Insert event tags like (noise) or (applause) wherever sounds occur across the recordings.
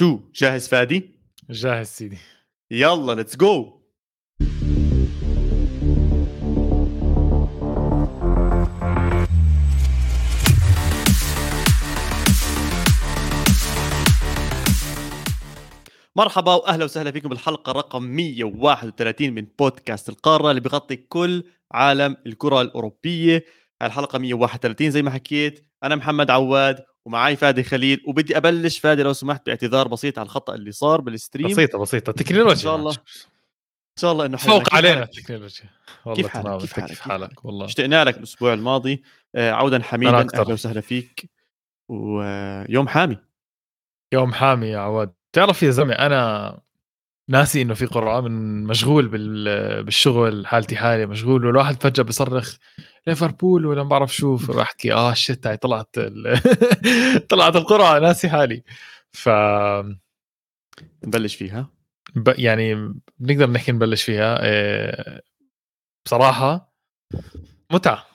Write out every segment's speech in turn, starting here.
شو؟ جاهز فادي؟ جاهز سيدي. يلا let's go مرحبا وأهلا وسهلا فيكم بالحلقة رقم 131 من بودكاست القارة اللي بيغطي كل عالم الكرة الأوروبية. الحلقة 131 زي ما حكيت. أنا محمد عواد ومعاي فادي خليل وبدي أبلش فادي لو سمحت باعتذار بسيط على الخطأ اللي صار بال stream. بسيطة بسيطة. تكنولوجيا ان شاء الله. إن شاء الله إنه فوق علينا التكنولوجيا. والله كيف حالك كيف حالك, كيف حالك والله. اشتقنا لك الأسبوع الماضي. آه، عودا حميدا أهلا وسهلا فيك. ويوم حامي. يوم حامي يا عواد. تعرف يا زلمة أنا ناسي إنه في قرعه من مشغول بالشغل حالتي حالي مشغول والواحد فجأة بصرخ ليفربول ولا ما بعرف شو فبحكي آه شت هاي طلعت ال... (laughs) طلعت القرعه ناسي حالي. ف نبلش فيها؟ ب... يعني بنقدر نحكي نبلش فيها. إيه... بصراحة متعة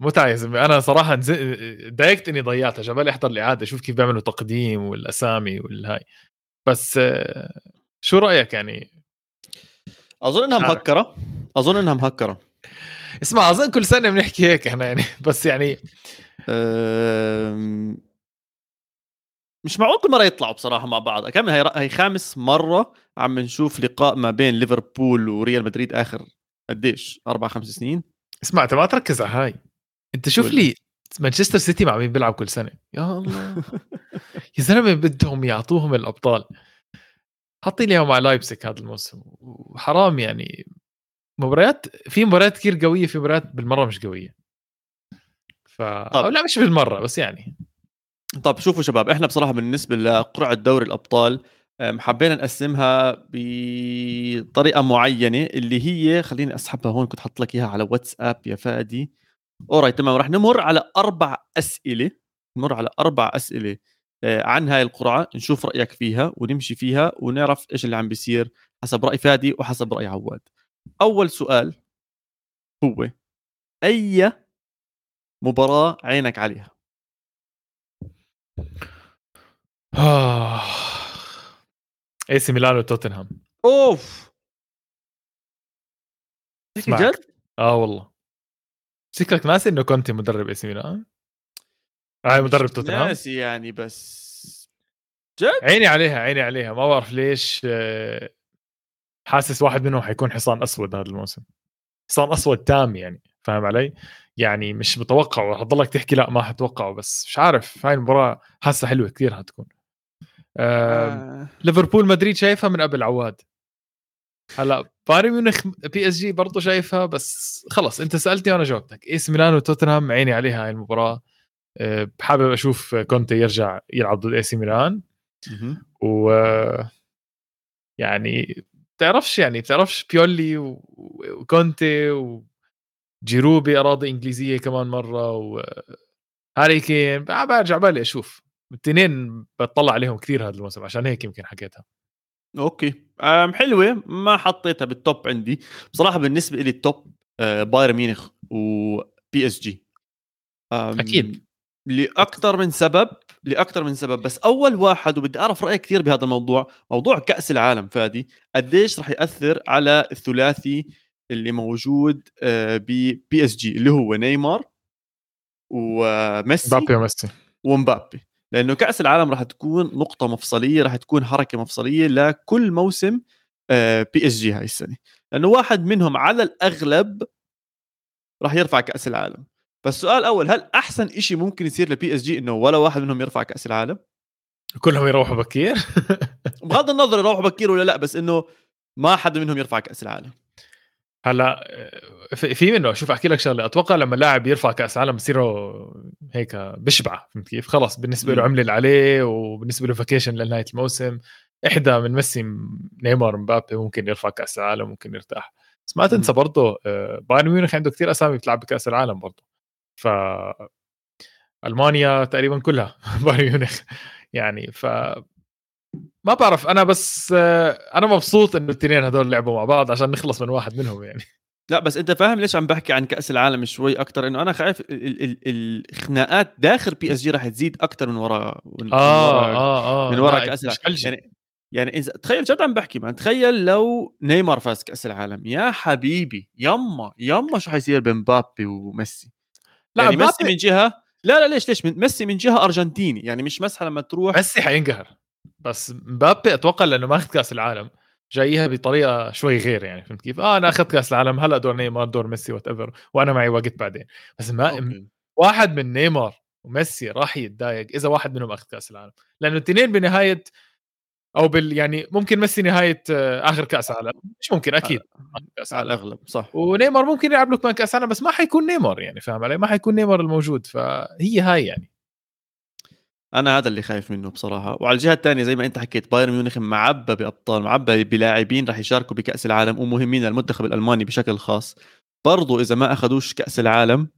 متعة يا زلمة. أنا صراحة تضايقت إني ضيعتها جبالي أحضر الإعادة أشوف كيف بيعملوا تقديم والأسامي والهاي. بس شو رأيك يعني؟ أظن إنها مهكرة. أظن إنها مهكرة. اسمع أظن كل سنة بنحكي هيك إحنا يعني. (laughs) بس يعني مش معقول كل مرة يطلعوا بصراحة مع بعض. كم هي هي خامس مرة عم نشوف لقاء ما بين ليفربول وريال مدريد آخر قديش؟ أربع خمس سنين؟ اسمع أنت ما تركز على هاي. أنت شوف لي. مانشستر سيتي مع مين بيلعب كل سنة؟ يا الله. (laughs) يا زلمة بدهم يعطوهم الأبطال. حاطين إياهم مع لايبسك هذا الموسم وحرام يعني. مباريات في مباريات كثير قوية في مباريات بالمرة مش قوية. ف أو لا مش بالمرة بس يعني. طب شوفوا شباب إحنا بصراحة بالنسبة لقرعة دوري الأبطال حبينا نقسمها بطريقة معينة اللي هي خليني أسحبها هون كنت حط لك إياها على واتساب يا فادي. اورايت تمام رح نمر على أربع أسئلة نمر على أربع أسئلة. عن هاي القرعة نشوف رأيك فيها ونمشي فيها ونعرف إيش اللي عم بيصير حسب رأي فادي وحسب رأي عواد. أول سؤال هو أي مباراة عينك عليها؟ آه. اي سي ميلان وتوتنهام أوف! جد؟ آه والله. شكلك ناسي إنه كنت مدرب اي سي ميلان هاي مدرب توتنهام؟ ناسي يعني بس جد؟ عيني عليها عيني عليها. ما بعرف ليش آه، حاسس واحد منهم حيكون حصان أسود هذا الموسم. حصان أسود تام يعني فاهم علي؟ يعني مش متوقع. ورح تضلك تحكي لا ما حتوقعه بس مش عارف. هاي المباراة حاسة حلوة كثير حتكون. آه. ليفربول مدريد شايفها من قبل عواد. هلا بايرن ميونخ بي إس جي برضه شايفها بس خلص أنت سألتني وأنا جاوبتك. اي سي ميلان وتوتنهام عيني عليها هاي المباراة. حابب أشوف كونتي يرجع يلعب ضد إي سي ميلان. و يعني بتعرفش يعني بتعرفش بيولي وكونتي وجيرو بأراضي إنجليزية كمان مرة وهاري كين. برجع بالي أشوف. الاثنين بطلع عليهم كثير هذا الموسم عشان هيك يمكن حكيتها. okay. أم حلوة. ما حطيتها بال top عندي. بصراحة بالنسبة لي ال top آه، بايرن ميونخ وبي اس جي أكيد. لأكثر من سبب لأكثر من سبب. بس أول واحد وبدي أعرف رأيك كثير بهذا الموضوع موضوع كأس العالم فادي قديش راح يأثر على الثلاثي اللي موجود ببي اس جي اللي هو نيمار وميسي مبابي وميسي. ومبابي. لأنه كأس العالم راح تكون نقطة مفصلية راح تكون حركة مفصلية لكل موسم بي اس جي هاي السنة. لأنه واحد منهم على الأغلب راح يرفع كأس العالم. فالسؤال الأول هل أحسن شيء ممكن يصير لبي اس جي إنه ولا واحد منهم يرفع كأس العالم؟ كلهم يروحوا بكير؟ (laughs) بغض النظر يروحوا بكير ولا لا بس إنه ما حدا منهم يرفع كأس العالم. هلأ في منه. شوف أحكي لك شغلة. أتوقع لما اللاعب يرفع كأس عالم بصير هيك بشبع فهمت كيف؟ خلص بالنسبة له عمل اللي عليه وبالنسبة له vacation لنهاية الموسم. حدا من ميسي نيمار مبابي ممكن يرفع كأس العالم ممكن يرتاح. بس ما تنسى برضه آه، بايرن ميونخ عنده كثير أسامي بتلعب بكأس العالم برضه. ف ألمانيا تقريبا كلها (laughs) بايرن ميونخ. يعني ف ما بعرف أنا بس آه، أنا مبسوط إنه الاثنين هدول لعبوا مع بعض عشان نخلص من واحد منهم يعني. لا بس أنت فاهم ليش عم بحكي عن كأس العالم شوي أكثر إنه أنا خايف ال- ال- الخناقات داخل بي إس جي رح تزيد أكثر من وراء من وراء آه آه من وراء كأس العالم. يعني يعني اذا تخيل جد عم بحكي man تخيل لو نيمار فاز كأس العالم. يا حبيبي يما يما شو حيصير بين مبابي وميسي؟ لا يعني ميسي من جهه لا لا ليش ليش؟ من- ميسي من جهة أرجنتيني يعني مش مصلحة لما تروح ميسي حينقهر. بس مبابي أتوقع لأنه ماخذ كأس العالم. جايها بطريقة شوي غير يعني فهمت كيف؟ آه أنا أخذت كأس العالم هلا دور نيمار دور ميسي whatever وأنا معي وقت بعدين. بس ما okay. واحد من نيمار وميسي راح يتضايق إذا واحد منهم أخذ كأس العالم. لأنه الاثنين بنهاية أو بال يعني ممكن ميسي نهاية آه، آخر كأس عالم. مش ممكن أكيد. آخر كأس على الأغلب صح. ونيمار ممكن يلعب له كمان كأس عالم بس ما حيكون نيمار يعني فاهم علي؟ ما حيكون نيمار الموجود فهي هاي يعني. أنا هذا اللي خايف منه بصراحة. وعلى الجهة الثانية زي ما أنت حكيت بايرن ميونخ معبى بأبطال معبى بلاعبين راح يشاركوا بكأس العالم ومهمين للمنتخب الألماني بشكل خاص. برضو إذا ما أخذوش كأس العالم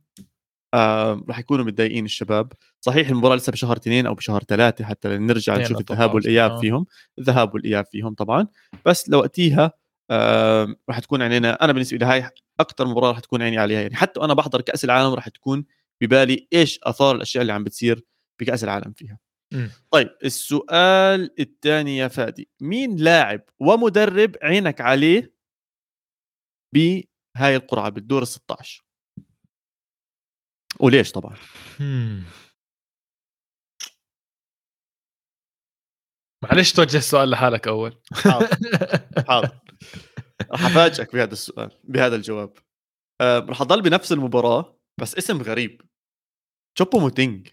آه راح يكونوا متضايقين الشباب. صحيح المباراة لسه بشهر اثنين أو بشهر ثلاثة حتى نرجع نشوف الذهاب والإياب آه. فيهم. الذهاب والإياب فيهم طبعا. بس لوقتيها آه راح تكون عينينا أنا بالنسبة لي هاي أكثر مباراة راح تكون عيني عليها. يعني حتى وأنا بحضر كأس العالم راح تكون ببالي إيش آثار الأشياء اللي عم بتصير بكأس العالم فيها. مم. طيب السؤال الثاني يا فادي. مين لاعب ومدرب عينك عليه بهاي القرعة بالدور ال 16 وليش طبعا؟ مم. معلش توجه السؤال لحالك أول. حاضر. (laughs) حاضر. راح أفاجئك بهذا السؤال بهذا الجواب. أه راح أضل بنفس المباراة بس اسم غريب. تشوبو موتينج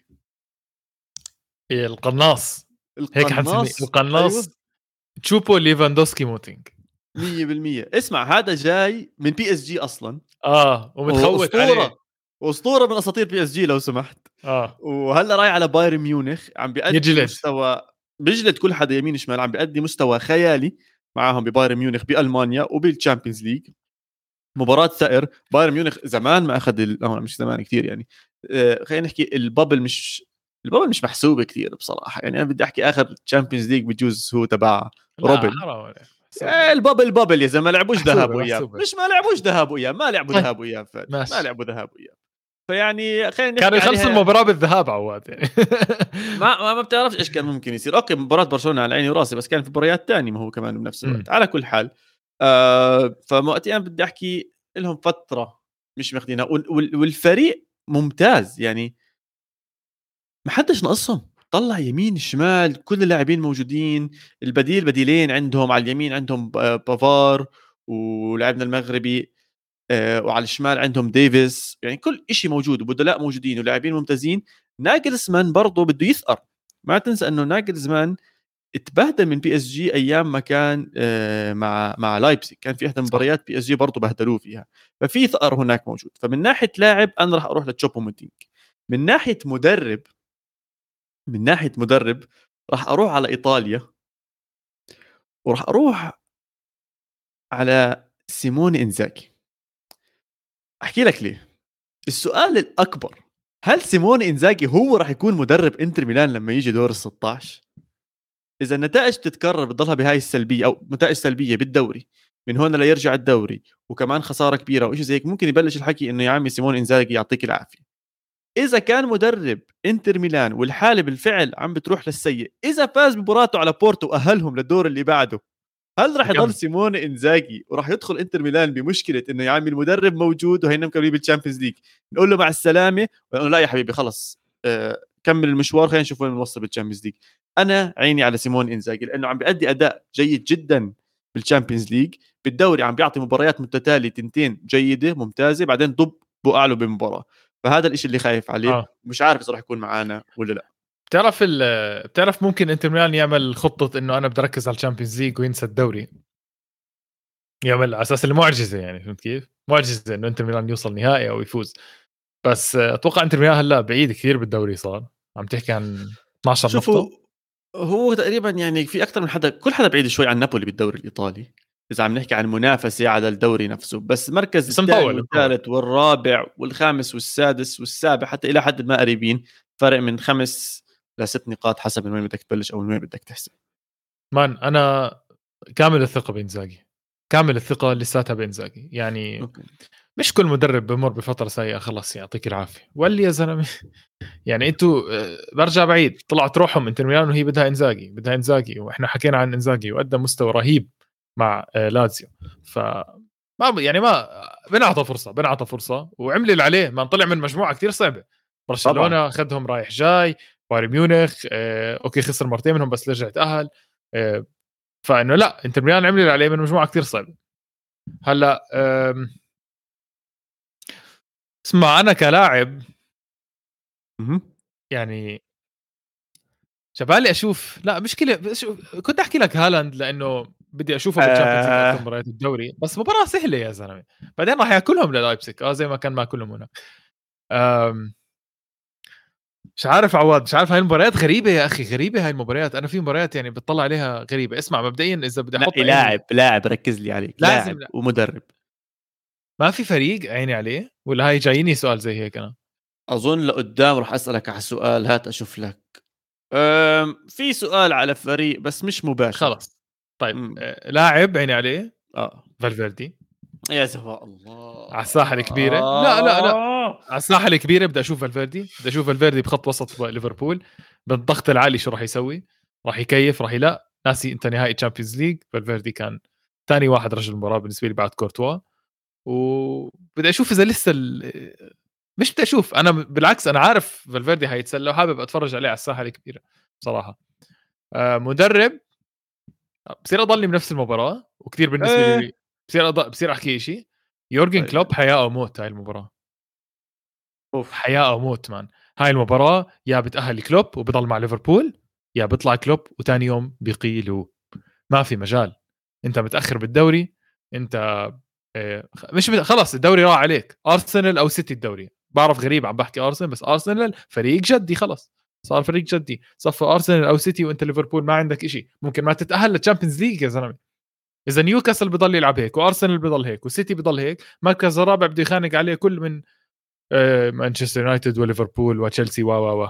إيه، القناص. هيك حنسميه القناص؟ القناص أيوة. تشوبو ليفاندوسكي موتينج 100% اسمع هذا جاي من بي اس جي أصلا. آه ومتخوت عليه. اسطوره اسطوره من أساطير بي اس جي لو سمحت آه وهلأ رايح على بايرن ميونخ عم بيأدي يجلد. مستوى بيجلد كل حدا يمين شمال عم بيأدي مستوى خيالي معاهم ببايرن ميونخ بألمانيا وبال Champions League مباراة ثأر بايرن ميونخ زمان ما أخذ ال... أو مش زمان كثير يعني آه خلينا نحكي ال bubble مش ال bubble مش محسوبة كثير بصراحة يعني أنا بدي أحكي آخر Champions League بجوز هو تبع روبن. آه، ال bubble bubble يا زلمة ما لعبوش ذهاب وإياب محسوبة. مش ما لعبوش ذهاب وإياب ما لعبوا طيب. فادي. ماشي. ما لعبوا ذهاب وإياب فيعني خلينا نحكي كانوا يخلصوا المباراة بالذهاب عواد يعني. (laughs) ما ما- ما بتعرفش إيش كان ممكن يصير. okay مباراة برشلونة على عيني وراسي بس كان في مباريات تانية ما هو كمان بنفس الوقت. على كل حال آه فوقتها بدي أحكي لهم فترة مش ماخذينها وال- وال- والفريق ممتاز. يعني ما حدش ناقصهم. طلع يمين شمال كل اللاعبين موجودين. البديل بديلين عندهم على اليمين عندهم ب- بافار ولاعبنا المغربي. آه، وعلى الشمال عندهم ديفيس. يعني كل شيء موجود وبدلاء موجودين ولاعبين ممتازين. ناجلسمان برضه بده يثأر. ما تنسى إنه ناجلسمان اتبهدل من بي اس جي أيام ما كان آه، مع مع لايبزيج كان في أحدى المباريات بي اس جي برضه بهدلوه فيها. ففي ثأر هناك موجود. فمن ناحية لاعب أنا راح أروح لتشوبو موتينج. من ناحية مدرب من ناحية مدرب راح أروح على إيطاليا. وراح أروح على سيموني إنزاجي أحكي لك ليه. السؤال الأكبر هل سيموني إنزاجي هو راح يكون مدرب إنتر ميلان لما يجي دور ال 16 إذا النتائج تتكرر بتضلها بهاي السلبية أو نتائج سلبية بالدوري من هون ليرجع الدوري وكمان خسارة كبيرة وشيء زي هيك ممكن يبلش الحكي إنه يا عمي سيمون إنزاجي يعطيك العافية. إذا كان مدرب إنتر ميلان والحالة بالفعل عم بتروح للسيء إذا فاز بمباراته على بورتو وأهلهم للدور اللي بعده هل راح؟ يضل سيمون إنزاجي وراح يدخل إنتر ميلان بمشكلة إنه يا عمي المدرب موجود وهينا مكملين بال Champions League؟ نقول له مع السلامة ونقول لا يا حبيبي خلص آه كمل المشوار خلينا نشوف وين نوصل بال Champions League. أنا عيني على سيمون إنزاجي لأنه عم بيأدي أداء جيد جدا بال Champions League بالدوري عم بيعطي مباريات متتالية تنتين جيدة ممتازة بعدين ضب بقع له بمباراة. فهذا الشيء اللي خايف عليه. آه. مش عارف إذا راح يكون معانا ولا لا. بتعرف ال- بتعرف ممكن إنتر ميلان يعمل خطة إنه أنا بدي اركز على ال Champions League وينسى الدوري؟ يعمل على أساس المعجزه يعني فهمت كيف؟ معجزة إنه إنتر ميلان يوصل نهائي أو يفوز. بس أتوقع إنتر ميلان هلأ بعيد كثير بالدوري صار. عم تحكي عن 12 شوفوا نقطة؟ هو تقريبا يعني في أكثر من حدا كل حدا بعيد شوي عن نابولي بالدوري الإيطالي إذا عم نحكي عن منافسة على الدوري نفسه. بس مركز. والثالث والرابع والخامس والسادس والسابع حتى إلى حد ما قريبين فرق من خمس لست نقاط حسب من وين بدك تبلش أو من وين بدك تحسب. man أنا كامل الثقة بإنزاجي. كامل الثقة لساتها بإنزاجي. يعني okay. مش كل مدرب بمر بفترة سيئة خلص يعطيك العافية. واللي يا زلمة (laughs) يعني أنتوا آه، برجع بعيد. طلعت روحهم إنتر ميلان وهي بدها إنزاجي بدها إنزاجي وإحنا حكينا عن إنزاجي وقدم مستوى رهيب مع آه، لازيو. ف ما يعني ما بنعطى فرصة بنعطى فرصة وعمل اللي عليه. ما طلع من مجموعة كثير صعبة. برشلونة اخذهم رايح جاي. بايرن ميونخ آه، أوكي خسر مرتين منهم بس رجع تاهل آه، فإنه لا إنتر ميلان عمل اللي عليه من مجموعة كثير صعبة هلأ اسمع أنا كلاعب. يعني عبالي أشوف لا مشكلة كنت أحكي لك هالاند لأنه بدي أشوفه بال Champions آه. مباريات الدوري بس مباراة سهلة يا زلمة بعدين راح يأكلهم للايبسك آه زي ما كان ماكلهم هناك مش عارف عواد مش عارف هاي المباريات غريبة يا أخي غريبة هاي المباريات. أنا في مباريات يعني بتطلع عليها غريبة. اسمع مبدئيا إذا بدي أحط لاعب لاعب ركز لي عليك لازم لاعب لا. ومدرب. ما في فريق عيني عليه ولا هاي جاييني سؤال زي هيك أنا. أظن لقدام راح أسألك على سؤال هات أشوف لك. في سؤال على فريق بس مش مباشر. خلص. طيب مم. آه، لاعب عيني عليه. آه. فالفيردي. يا زهواء الله. على الساحة الكبيرة؟ لا، لا، لا. آه. على الساحه الكبيرة بدي أشوف فالفيردي. بدي أشوف فالفيردي بخط وسط ليفربول. بالضغط العالي شو راح يسوي. راح يكيف راح لا ناسي إنت نهائي Champions League فالفيردي كان ثاني واحد رجل المباراة بالنسبة لي بعد كورتوا. وبدي أشوف إذا لسه ال... مش بدي أشوف. أنا بالعكس أنا عارف فالفيردي حيتسلى وحابب أتفرج عليه على الساحه الكبيرة بصراحة. آه مدرب. بصير أضلني بنفس المباراة. وكثير بالنسبة إيه. لي بصير أض... بصير أحكي شيء يورجن طيب. كلوب حياة أو موت هاي المباراة. أوف. حياة أو موت man. هاي المباراة يا بتأهل كلوب وبضل مع ليفربول يا بيطلع كلوب وتاني يوم بيقيلوا ما في مجال. أنت متأخر بالدوري أنت آه، مش بت- خلص الدوري راح عليك. أرسنال أو سيتي الدوري. بعرف غريب عم بحكي أرسنال بس أرسنال فريق جدي خلص صار فريق جدي. صفى أرسنال أو سيتي وأنت ليفربول ما عندك إشي. ممكن ما تتأهل لل Champions League يا زلمة. إذا نيوكاسل بضل يلعب هيك وأرسنال بضل هيك وسيتي بضل هيك مركز الرابع بده يخانق عليه كل من آه، مانشستر يونايتد وليفربول وتشيلسي و و و.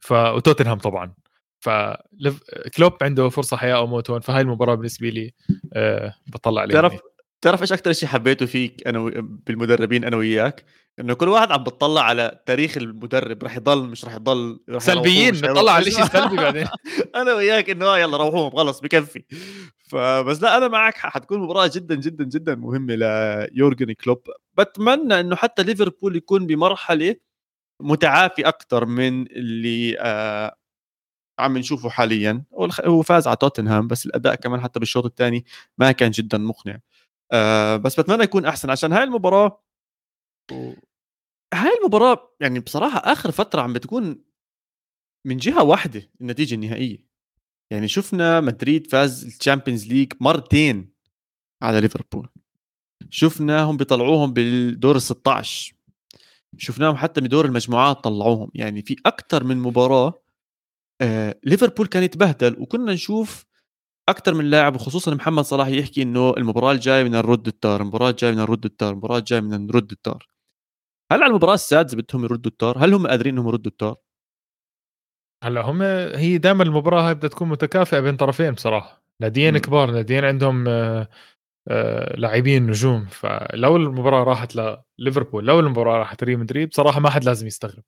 ف وتوتنهام طبعا. ف كلوب عنده فرصة حياة أو موت هون فهاي المباراة بالنسبة لي آه، بطلع عليها تعرف تعرف إيش أكثر شيء حبيته فيك أنا و... بالمدربين أنا وياك؟ إنه كل واحد عم بتطلع على تاريخ المدرب رح يضل مش رح يضل رح سلبيين نطلع على. الشيء السلبي بعدين. (laughs) أنا وياك إنه آه يلا روحوهم خلص بكفي. فبس لا أنا معك حتكون مباراة جدا جدا جدا مهمة ليورجن كلوب. بتمنى إنه حتى ليفربول يكون بمرحلة متعافي أكثر من اللي آه عم نشوفه حاليا. هو فاز على توتنهام بس الأداء كمان حتى بالشوط الثاني ما كان جدا مقنع. آه بس بتمنى يكون أحسن. عشان هاي المباراة هاي المباراة يعني بصراحة آخر فترة عم بتكون من جهة واحدة النتيجة النهائية. يعني شفنا مدريد فاز ال Champions League مرتين على ليفربول. شفناهم بيطلعوهم بالدور ال 16 شفناهم حتى بدور المجموعات طلعوهم. يعني في أكثر من مباراة آه ليفربول كان يتبهدل وكنا نشوف أكثر من لاعب وخصوصا محمد صلاح يحكي إنه المباراة الجاية بدنا نرد التار المباراة الجاية بدنا نرد التار المباراة الجاية بدنا نرد التار هل على المباراة السادسة بدهم يردوا التار هل هم قادرين إنهم يردوا التار هلأ هم هي دائما المباراة هاي بدها تكون متكافئة بين طرفين بصراحة. ناديين. كبار ناديين عندهم آه، آه، لاعبين نجوم. فلو المباراة راحت لليفربول لو المباراة راحت ريال مدريد بصراحة ما حد لازم يستغرب.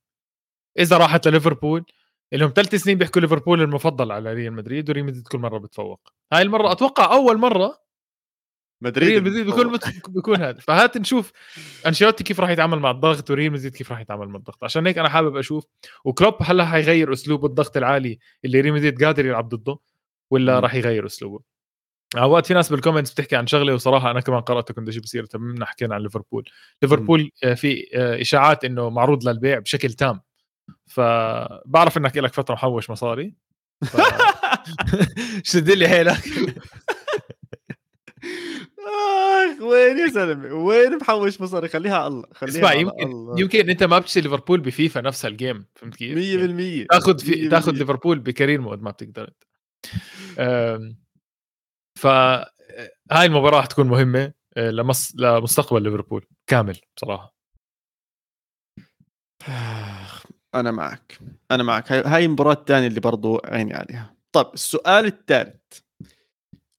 إذا راحت لليفربول لهم ثلاث سنين بيحكوا ليفربول المفضل على ريال مدريد وريال مدريد كل مرة بتفوق. هاي المرة أتوقع أول مرة مدريد ريال مدريد. مت... بيكون هذا. فهات نشوف أنشيلوتي كيف راح يتعامل مع الضغط وريال مدريد كيف راح يتعامل مع الضغط. عشان هيك أنا حابب أشوف وكلوب هلا حيغير أسلوب الضغط العالي اللي ريال مدريد قادر يلعب ضده ولا. راح يغير أسلوبه؟ اوقات في ناس بال comments بتحكي عن شغله وصراحة أنا كمان قراتها كنت أجيب سيرتها بما حكينا عن ليفربول. ليفربول آه، في آه، إشاعات إنه معروض للبيع بشكل تام. فبعرف إنك لك فترة محوش مصاري. ف... (laughs) شد لي حيلك. (laughs) اخ وين يا زلمة؟ وين محوش مصاري؟ خليها الله خليها اسمع يمكن الله. يمكن انت ما بتشتري ليفربول بفيفا نفس ال game فهمت كيف؟ 100% يعني تاخذ في 100%. تاخذ ليفربول ب career mode ما بتقدر انت. ف هاي المباراة حتكون مهمة أه، لمس... لمستقبل ليفربول كامل بصراحة. أنا معك. أنا معك. هاي هاي المباراه الثانية اللي برضو عيني عليها. طب السؤال الثالث.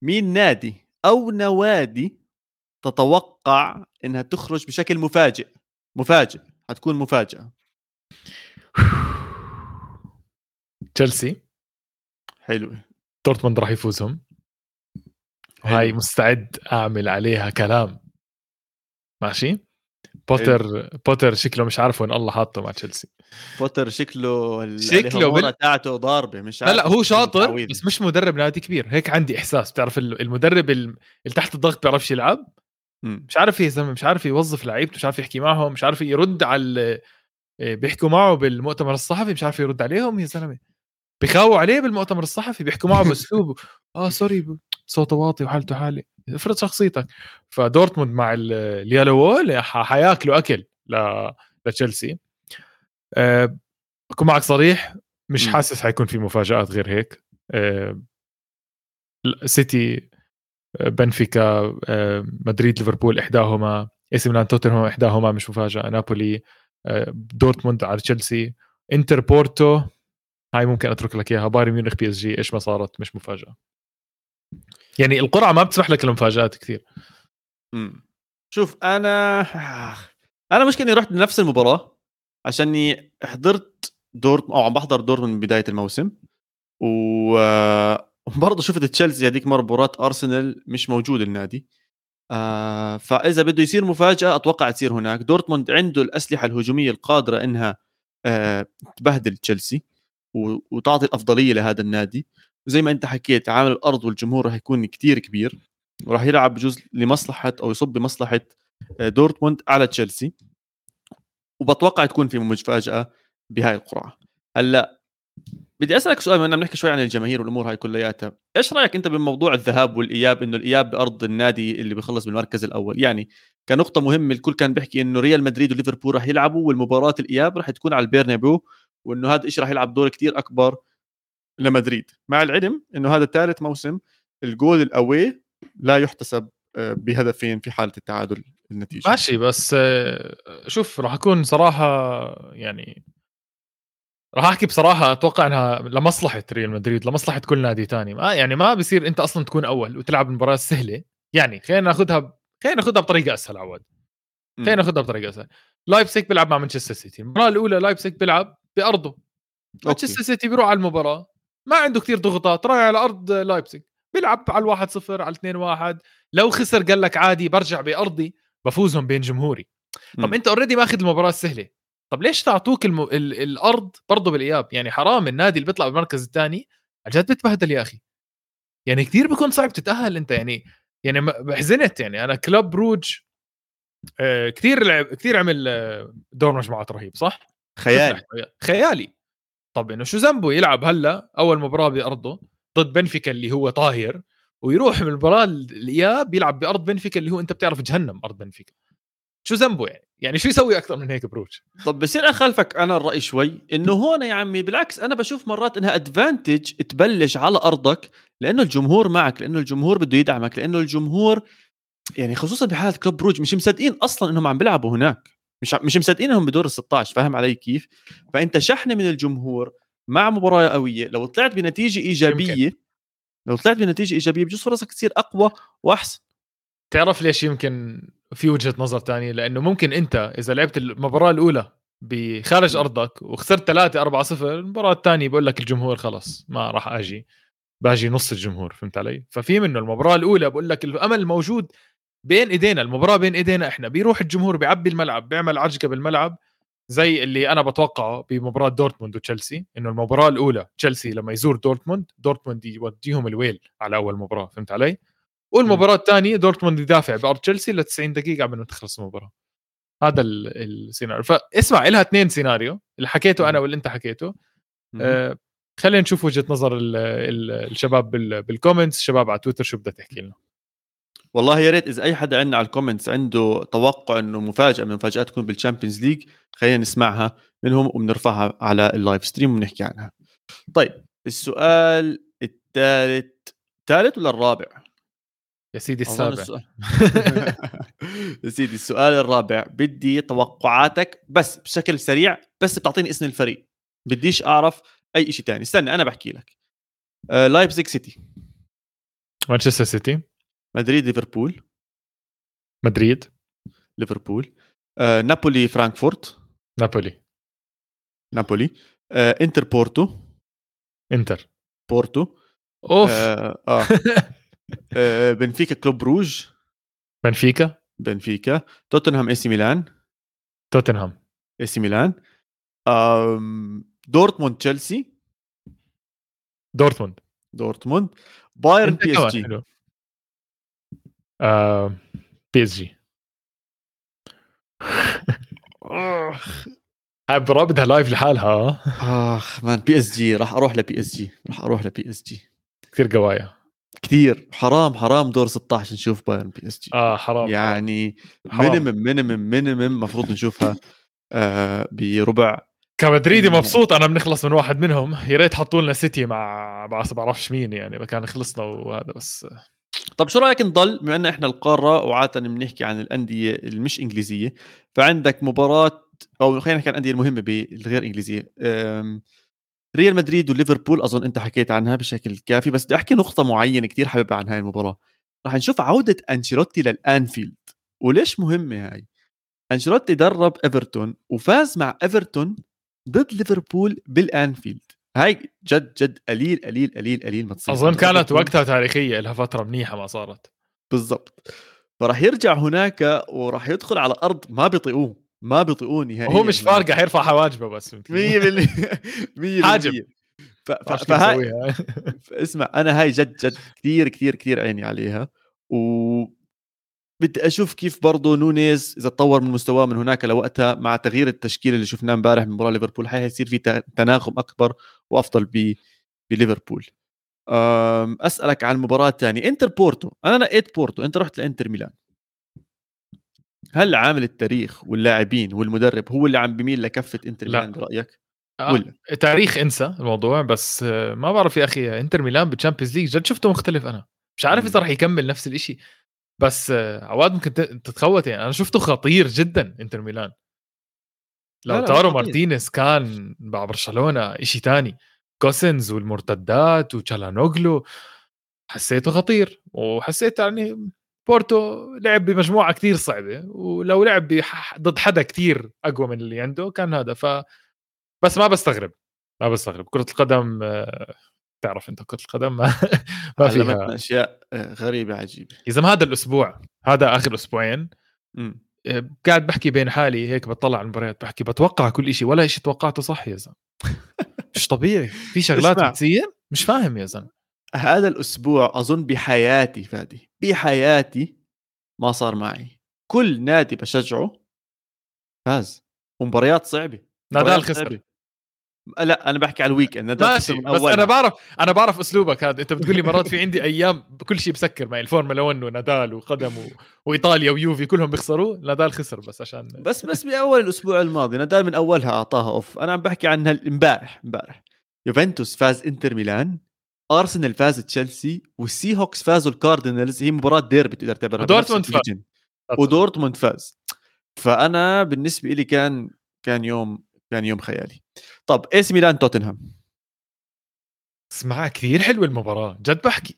مين نادي أو نوادي تتوقع إنها تخرج بشكل مفاجئ مفاجئ حتكون مفاجأة. (sighs) تشيلسي حلو. دورتموند راح يفوزهم. هاي مستعد أعمل عليها كلام. ماشي؟ بوتر بوتر شكله مش عارف وين الله حاطه مع تشيلسي. بوتر شكله شكله بال... تاعته ضاربة مش لا لا هو شاطر بس مش مدرب نادي كبير. هيك عندي إحساس. بتعرف المدرب اللي تحت الضغط بيعرفش يلعب؟ مش عارف يا زلمه مش عارف يوظف لعيبته مش عارف يحكي معهم مش عارف يرد على آه، بيحكوا معه بالمؤتمر الصحفي مش عارف يرد عليهم يا زلمة. بيخاووا عليه بالمؤتمر الصحفي بيحكوا معه باسلوب آه sorry صوته واطي وحالته حالة افرض شخصيتك فدورتموند مع ال Yellow Wall حياكلوا أكل لتشيلسي. أه أكون معك صريح مش حاسس حيكون في مفاجآت غير هيك. أه سيتي بنفيكا أه مدريد ليفربول إحداهما AC ميلان توتنهام إحداهما مش مفاجأة نابولي دورتموند على تشيلسي إنتر بورتو هاي ممكن أترك لك إياها بايرن ميونخ PSG إيش ما صارت مش مفاجأة. يعني القرعة ما بتسمح لك المفاجات كثير. امم شوف أنا أنا مشكلة اني رحت لنفس المباراة عشاني حضرت دورت أو عم بحضر دورت من بداية الموسم. وبرضه شفت تشيلسي هذيك مرة مباراة أرسنال مش موجود النادي. آه فإذا بده يصير مفاجأة أتوقع تصير هناك. دورتموند عنده الأسلحة الهجومية القادرة إنها آه تبهدل تشيلسي وتعطي الأفضلية لهذا النادي. وزي ما انت حكيت عامل الأرض والجمهور راح يكون كتير كبير وراح يلعب بجزء لمصلحة أو يصب بمصلحة آه، دورتموند على تشيلسي وبتوقع تكون في مفاجأة بهاي القرعة. هلأ بدي أسألك سؤال بما بنحكي شوي عن الجماهير والأمور هاي كلياتها إيش رأيك أنت بموضوع الذهاب والإياب؟ إنه الإياب بأرض النادي اللي بيخلص بالمركز الأول. يعني كنقطة مهمة الكل كان بيحكي إنه ريال مدريد وليفربول راح يلعبوا والمباراة الإياب راح تكون على البيرنابيو وإنه هذا الشيء راح يلعب دور كتير أكبر لمدريد. مع العلم إنه هذا ثالث موسم الجول الأوي لا يحتسب آه، بهدفين في حالة التعادل النتيجة. ماشي بس آه، شوف راح أكون صراحة يعني راح أحكي بصراحة أتوقع إنها لمصلحة ريال مدريد لمصلحة كل نادي ثاني ما يعني ما بصير أنت أصلا تكون أول وتلعب المباراه سهلة. يعني خلينا ناخذها خلينا ناخذها بطريقة أسهل عواد. خلينا ناخذها بطريقة أسهل. لايبسيك بيلعب مع مانشستر سيتي. المباراة الأولى لايبسيك بيلعب بأرضه. مانشستر سيتي بيروح على المباراة. ما عنده كثير ضغوطات رايح على أرض لايبسيج بيلعب على الواحد صفر على الاثنين واحد لو خسر قال لك عادي برجع بأرضي بفوزهم بين جمهوري. طب م. أنت already ماخذ المباراة السهلة طب ليش تعطوك الم... ال... الأرض برضه بالإياب؟ يعني حرام النادي اللي بيطلع بالمركز الثاني عن جد بتبهدل يا أخي. يعني كثير بيكون صعب تتأهل أنت يعني يعني حزنت يعني. أنا كلوب بروج آه كثير لعب كثير عمل آه، دور مجموعات رهيب صح؟ خيالي. خيالي. طب إنه شو ذنبه يلعب هلأ أول مباراة بأرضه ضد بنفيكا اللي هو طاير ويروح من المباراة الإياب يلعب بأرض بنفيكا اللي هو أنت بتعرف جهنم أرض بنفيكا. شو ذنبه يعني؟ يعني شو يسوي أكثر من هيك بروش طب بصير اخالفك أنا الرأي شوي إنه هون يا عمي بالعكس أنا بشوف مرات إنها ادفانتج تبلش على أرضك لأنه الجمهور معك لأنه الجمهور بده يدعمك لأنه الجمهور يعني خصوصا بحالة كلوب بروج مش مصدقين أصلا إنهم عم بيلعبوا هناك. مش مش مصدقين انهم بدور ال 16 فاهم علي كيف؟ فأنت شحنة من الجمهور مع مباراة قوية لو طلعت بنتيجة إيجابية يمكن. لو طلعت بنتيجة إيجابية بجوز فرصك تصير أقوى وأحسن تعرف ليش يمكن في وجهة نظر ثانية لأنه ممكن أنت إذا لعبت المباراة الأولى بخارج أرضك وخسرت 3 4 0 المباراة الثانية بقول لك الجمهور خلص ما راح أجي باجي نص الجمهور فهمت علي ففي منه المباراة الأولى بقول لك الأمل موجود بين إيدينا المباراة بين إيدينا إحنا. بيروح الجمهور بيعبي الملعب بيعمل عجقه بالملعب زي اللي أنا بتوقعه بمباراة دورتموند وتشيلسي إنه المباراة الأولى تشيلسي لما يزور دورتموند دورتموند يوديهم الويل على أول مباراة فهمت علي؟ والمباراة الثانية دورتموند يدافع بأرض تشيلسي ل 90 دقيقة قبل ما تخلص المباراة. هذا السيناريو. فاسمع لها اثنين سيناريو اللي حكيته أنا واللي أنت حكيته. آه خلينا نشوف وجهة نظر الشباب بال comments الشباب على تويتر شو بدها تحكي لنا. والله يا ريت إذا أي حدا عندنا على ال comments عنده توقع إنه مفاجأة من مفاجآت تكون بال Champions League خلينا نسمعها منهم وبنرفعها على ال live stream وبنحكي عنها. طيب السؤال الثالث الثالث ولا الرابع؟ يا سيدي السابع. (laughs) (laughs) يا سيدي السؤال الرابع بدي توقعاتك بس بشكل سريع بس بتعطيني اسم الفريق. بديش أعرف أي شيء ثاني استنى أنا بحكي لك. آه لايبزيج سيتي مانشستر سيتي مدريد ليفربول. مدريد. ليفربول. آه، نابولي فرانكفورت. نابولي. نابولي. آه، انتر بورتو. انتر. بورتو. أوف. آه, آه. (laughs) آه بنفيكا كلوب بروج. بنفيكا. بنفيكا. توتنهام إي سي ميلان. توتنهام. إي سي ميلان. دورتموند تشيلسي. دورتموند. دورتموند. بايرن بي إس جي. آه بي إس جي. برا بدها live لحالها آه. آخ man بي إس جي راح أروح لبي إس جي راح أروح لبي إس جي. كثير قوايا. كثير. حرام حرام دور 16 نشوف بايرن بي إس جي. آه حرام يعني. minimum minimum minimum المفروض نشوفها آه بربع. كمدريدي مبسوط أنا بنخلص من واحد منهم. يا ريت حطوا لنا سيتي مع مع بعرفش مين يعني كان خلصنا وهذا بس طب شو رأيك نضل بما إن إحنا القارة وعادة بنحكي عن الأندية المش إنجليزية فعندك مباراة أو خلينا نحكي عن الأندية المهمة بالغير إنجليزية ريال مدريد وليفربول أظن أنت حكيت عنها بشكل كافي بس بدي أحكي نقطة معينة كتير حاببها عن هاي المباراة. راح نشوف عودة أنشيلوتي للأنفيلد وليش مهمة هاي؟ أنشيلوتي درب إيفرتون وفاز مع إيفرتون ضد ليفربول بالأنفيلد. هاي جد جد قليل قليل قليل قليل ما تصير أظن كانت. وقتها تاريخية لها فترة منيحة ما صارت بالضبط فراح يرجع هناك وراح يدخل على أرض ما بيطيقوه ما بيطيقوه نهائيا وهو مش فارقة حيرفع حواجبه بس 100% 100% (laughs) حاجب. ف- ف- فهاي. (laughs) اسمع أنا هاي جد جد كثير كثير كثير عيني عليها و بدي أشوف كيف برضه نونيز إذا تطور من مستواه من هناك لوقتها مع تغيير التشكيل اللي شفناه امبارح من مباراة ليفربول حيصير في تناغم أكبر وأفضل ب بليفربول. أسألك عن مباراة ثانية إنتر بورتو. أنا نقيت بورتو. أنت رحت لإنتر ميلان. هل عامل التاريخ واللاعبين والمدرب هو اللي عم بيميل لكفة إنتر لا. ميلان برأيك؟ آه، ولا؟ تاريخ انسى الموضوع بس ما بعرف يا أخي إنتر ميلان بال Champions League جد شفته مختلف أنا. مش عارف إذا. رح يكمل نفس الشيء بس عواد ممكن تتخوت يعني. أنا شفته خطير جدا إنتر ميلان. لاوتارو. مارتينيز كان مع برشلونة شيء تاني. جوسنز والمرتدات وتشالانوغلو حسيته خطير. وحسيت يعني بورتو لعب بمجموعة كثير صعبة. ولو لعب ضد حدا كثير أقوى من اللي عنده كان هذا. ف بس ما بستغرب. ما بستغرب. كرة القدم آه، تعرف أنت كرة القدم؟ (laughs) ما, ما فيها. أشياء آه، غريبة عجيبة. يا زلمه هذا الأسبوع هذا آخر أسبوعين مم. آه، قاعد بحكي بين حالي هيك بطلع على المباريات بحكي بتوقع كل شيء ولا شيء توقعته صح يا زلمة. (laughs) مش طبيعي. في شغلات. بتصير مش فاهم يا زلمة. هذا الأسبوع أظن بحياتي فادي بحياتي ما صار معي. كل نادي بشجعه فاز ومباريات صعبة نادال خسر. صعبة. لا أنا بحكي على ال weekend نادال ماشي من بس. أنا بعرف أنا بعرف أسلوبك هذا. أنت بتقول لي مرات في عندي أيام كل شيء بسكر معي الفورمولا 1 ونادال وقدم و... وإيطاليا ويوفي كلهم بيخسروا نادال خسر بس عشان بس بس بأول الأسبوع الماضي نادال من أولها أعطاها أوف. أنا عم بحكي عن امبارح امبارح. يوفنتوس فاز إنتر ميلان أرسنال فاز تشيلسي والسيهوكس فازوا الكاردينالز هي مباراة ديربي تقدر تعتبرها ودورتموند فاز. ودورتموند فاز. فأنا بالنسبة لي كان كان يوم كان يوم خيالي. طب اي سي ميلان توتنهام؟ اسمع كثير حلوة المباراة جد بحكي.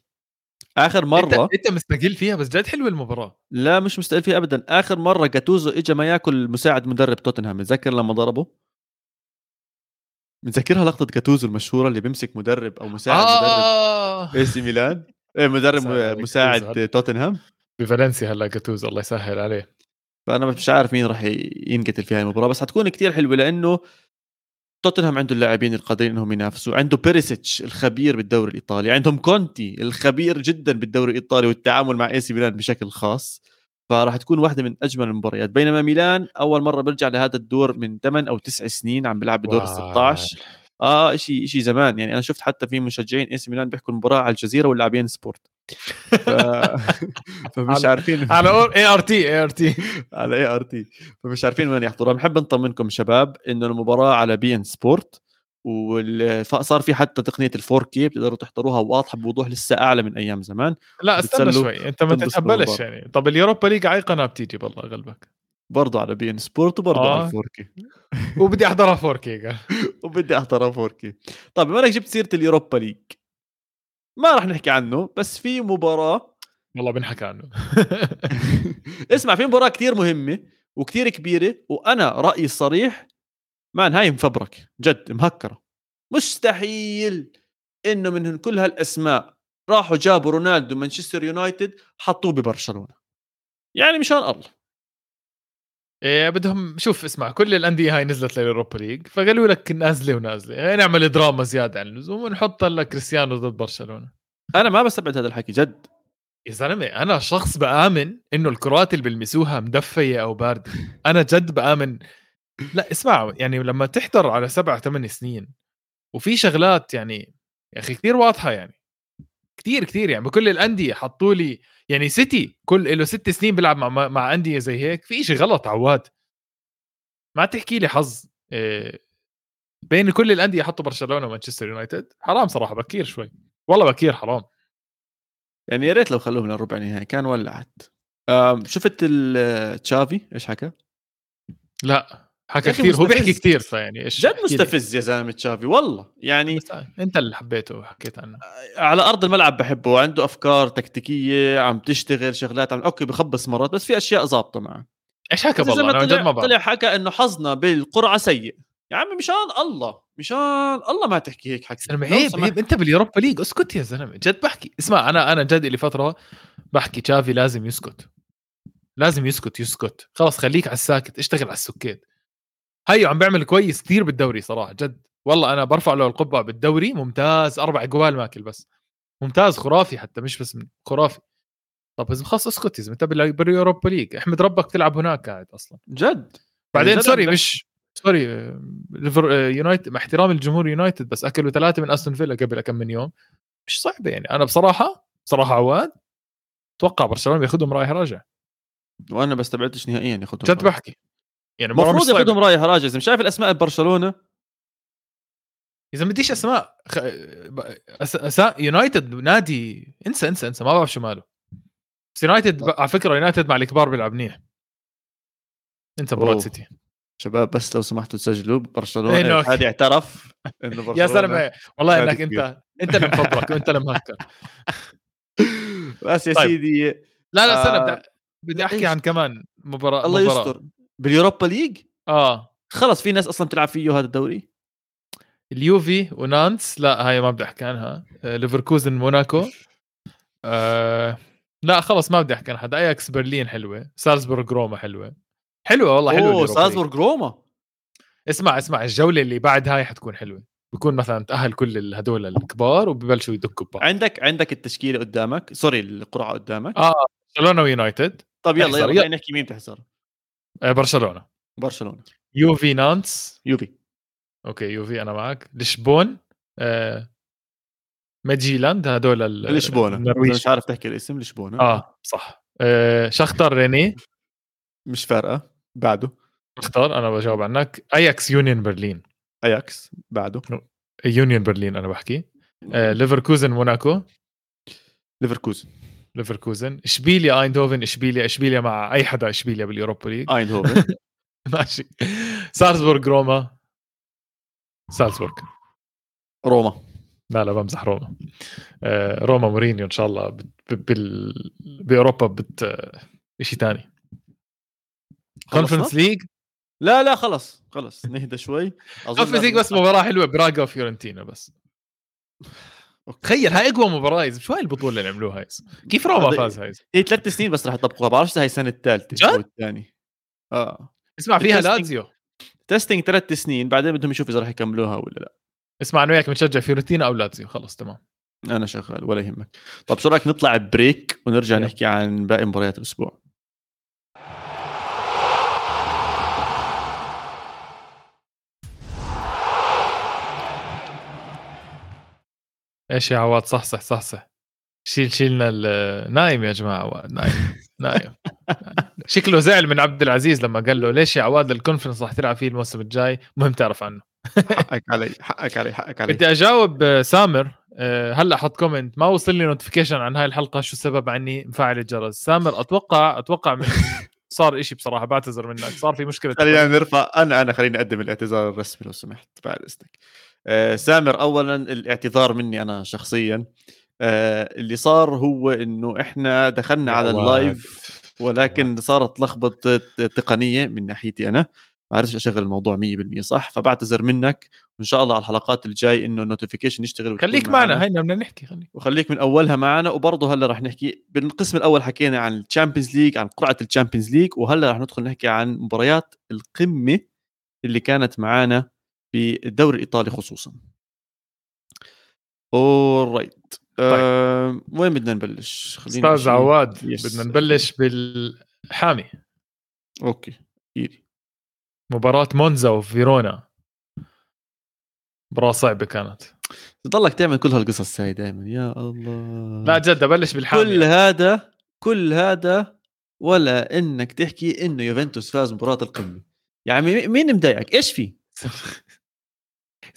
آخر انت مره أنت مستقل فيها بس جد حلوة المباراة. لا مش مستقل فيها ابدا. آخر مرة جاتوزو اجى ما يأكل مساعد مدرب توتنهام متذكر لما ضربه؟ متذكرها لقطة جاتوزو المشهورة اللي بيمسك مدرب أو مساعد مدرب؟ آه! اي سي ميلان إيه مدرب مساعد جاتوزو. توتنهام؟ بفالنسيا هلا جاتوزو الله يسهل عليه. فأنا مش عارف مين راح ينقتل في هاي المباراة بس حتكون كتير حلوة لأنه توتنهام عنده اللاعبين القادرين إنهم ينافسوا. عنده بيريسيتش الخبير بالدوري الإيطالي. عندهم كونتي الخبير جدا بالدوري الإيطالي والتعامل مع اي سي ميلان بشكل خاص. فراح تكون واحدة من أجمل المباريات. بينما ميلان أول مرة بيرجع لهذا الدور من 8 أو 9 سنين عم بيلعب بدور ال 16 آه شيء شيء زمان. يعني أنا شفت حتى في مشجعين اي سي ميلان بيحكوا المباراة على الجزيرة ولا بي ان سبورت. ف... (laughs) فمش عارفين. على اي ار تي اي ار تي على اي ار تي فمش عارفين وين يحضرها بنحب نطمنكم شباب إنه المباراة على بي ان سبورت وصار في حتى تقنية ال 4K بتقدروا تحضروها واضحة بوضوح لسه أعلى من أيام زمان. لا استنى شوي. أنت ما بالبعض. يعني. طب ال Europa League على قناة بتيجي بالله غلبك برضه على بي ان سبورت وبرضه آه. على ال 4K وبدي أحضرها 4K (laughs) وبدي أحضرها 4K طيب بما إنك جبت سيرة ال Europa League ما راح نحكي عنه بس في مباراة. والله بنحكى عنه. (laughs) اسمع في مباراة كثير مهمة وكثير كبيرة وأنا رأيي الصريح man هاي مفبركة جد مهكرة. مستحيل إنه من كل هالأسماء راحوا جابوا رونالدو مانشستر يونايتد حطوه ببرشلونة. يعني مشان الله. إيه بدهم شوف اسمع كل الأندية هاي نزلت لل Europa League فقالوا لك نازلة ونازلة. يعني نعمل دراما زيادة عن اللزوم ونحط لك كريستيانو ضد برشلونة. أنا ما بستبعد هذا الحكي جد. يا زلمة أنا شخص بآمن إنه الكرات اللي بلمسوها مدفاية أو باردة. أنا جد بآمن. لا اسمع يعني لما تحضر على سبع ثمان سنين وفي شغلات يعني يا أخي كثير واضحة يعني. كثير كثير يعني بكل الأندية حطوا لي يعني سيتي كل له ست سنين بيلعب مع مع أندية زي هيك في شيء غلط عواد. ما تحكي لي حظ إيه بين كل الأندية حطوا برشلونة ومانشستر يونايتد؟ حرام صراحة بكير شوي. والله بكير حرام. يعني يا ريت لو خلوهم للربع نهائي كان ولعت. شفت تشافي؟ إيش حكى؟ لا. حكى كثير هو بيحكي كثير فيعني إيش جد مستفز يا زلمة تشافي والله. يعني أنت اللي حبيته وحكيت عنه. على أرض الملعب بحبه عنده أفكار تكتيكية عم تشتغل شغلات عم okay بخبص مرات بس في أشياء ظابطة معه. إيش حكى والله أنا جد ما بعرف طلع حكى إنه حظنا بالقرعة سيء. يا عمي مشان الله مشان الله ما تحكي هيك حكي. زلمة عيب عيب أنت بال Europa League اسكت يا زلمة جد بحكي. اسمع أنا أنا جد لي فترة بحكي تشافي لازم يسكت. لازم يسكت يسكت. خلاص خليك على الساكت اشتغل على السكيت هيو عم بيعمل كويس كثير بالدوري صراحة جد. والله أنا برفع له القبعة بالدوري ممتاز. أربع جوال ماكل بس. ممتاز خرافي حتى مش بس خرافي. طب إذا خلص اسكت إذا أنت بال Europa League أحمد ربك تلعب هناك قاعد أصلا. جد. بعدين يعني sorry مش sorry يونايتد مع احترام الجمهور يونايتد بس أكلوا ثلاثة من أستون فيلا قبل كم من يوم. مش صعبة يعني. أنا بصراحة بصراحة عواد أتوقع برشلونة بياخذهم رايح راجع. وأنا بستبعدش نهائيا ياخذهم جد بحكي. يعني المفروض ياخذهم رايح راجع. إذا شايف الأسماء ببرشلونه إذا ما بديش أسماء خ... أس... أس... يونايتد نادي انسى انسى انسى ما بعرف شو ماله. بس يونايتد ب... على فكرة يونايتد مع الكبار بيلعب منيح. انت مباراة سيتي شباب بس لو سمحتوا تسجلوا برشلونة. إيه هذه اعترف إنه (laughs) برشلونة يا سلام والله إنك أنت أنت اللي مفضلك وانت اللي مهكر. (laughs) بس يا طيب. سيدي لا لا استنى آه... بدي أحكي عن كمان مباراة الله مباراة. يستر. بال Europa League؟ آه. خلص في ناس أصلا بتلعب فيه هذا الدوري. اليوفي ونانس؟ لا هاي ما بدي أحكي عنها. آه ليفركوزن موناكو. آه لا خلص ما بدي أحكي عن حدا. أياكس برلين حلوة. سالزبورغ روما حلوة. حلوة والله حلوة أوه سالزبورغ روما. اسمع اسمع الجولة اللي بعد هاي حتكون حلوة. بكون مثلا تأهل كل هدول الكبار وببلشوا يدكوا ببعض. عندك عندك التشكيلة قدامك. sorry القرعة قدامك. آه برشلونة ويونايتد. طيب يلا يلا, يلا. نحكي مين تحزر آه برشلونة. برشلونة. يوفي نانس يوفي. okay يوفي أنا معك لشبون آه ميدجيلاند هدول لشبونة. مش عارف تحكي الاسم لشبونة. آه صح. آه شختر ريني. مش فارقة. بعده. اختار أنا بجاوب عنك. اياكس يونيون برلين اياكس بعده. يونيون برلين أنا بحكي. آه ليفركوزن موناكو ليفركوزن ليفركوزن. إشبيليا آيندهوفن إشبيليا إشبيليا مع أي حدا إشبيليا بال Europa League. آيندهوفن. (laughs) ماشي. سالزبورغ روما. سالزبورغ. روما. لا لا بمزح روما. آه روما مورينيو إن شاء الله بال... بأوروبا بت شيء ثاني Conference League لا لا خلص خلص. نهدى شوي. Conference League بس مباراة حلوة براغا وفيورنتينا بس. تخيل هاي أقوى مباراة شو هاي البطولة اللي عملوها هاي؟ كيف روما فاز هاي؟ هي ثلاث سنين بس رح يطبقوها. بعرفش هاي السنة الثالثة أو الثانية. آه. اسمع فيها لازيو testing ثلاث سنين بعدين بدهم يشوفوا إذا رح يكملوها ولا لا. اسمع أنا وياك بنشجع فيورنتينا أو لازيو خلص تمام. أنا شغال ولا يهمك. طب شو رأيك نطلع break ونرجع نحكي عن باقي مباريات الأسبوع؟ إيش يا عواد؟ صحصح صحصح شيل شيلنا نايم يا جماعة عواد نايم نايم. شكله زعل من عبد العزيز لما قال له ليش يا عواد ال Conference راح تلعب فيه الموسم الجاي؟ مهم تعرف عنه. حقك علي حقك علي حقك علي. بدي أجاوب سامر آه، هلا حط comment ما وصل لي notification عن هاي الحلقة شو السبب؟ عني مفعل الجرس. سامر أتوقع أتوقع من (laughs) صار إشي بصراحة بعتذر منك. صار في مشكلة خلينا نرفع أنا أنا خليني أقدم الاعتذار الرسمي لو سمحت بعد إذنك. آه، سامر اولا الاعتذار مني أنا شخصيا. آه اللي صار هو إنه إحنا دخلنا على ال live ولكن صارت لخبطة تقنية من ناحيتي أنا. ما عرفتش أشغل الموضوع 100% صح. فبعتذر منك وإن شاء الله على الحلقات الجاي إنه ال notification يشتغل خليك معنا هينا بدنا نحكي خليك. وخليك من أولها معنا. وبرضه هلأ رح نحكي بالقسم الأول حكينا عن ال Champions League عن قرعة ال Champions League وهلأ رح ندخل نحكي عن مباريات القمة اللي كانت معنا في الدوري الإيطالي خصوصا. alright طيب. أه وين بدنا نبلش؟ أستاذ عواد بدنا نبلش بالحامي. okay إيدي. مباراة مونزا وفيرونا. مباراة صعبة كانت. تضلك تعمل كل هالقصص هاي دائما يا الله. لا جد بلش بالحامي. كل هذا كل هذا ولا إنك تحكي إنه يوفنتوس فاز مباراة القمة. يعني مين مضايقك؟ إيش في؟ (laughs)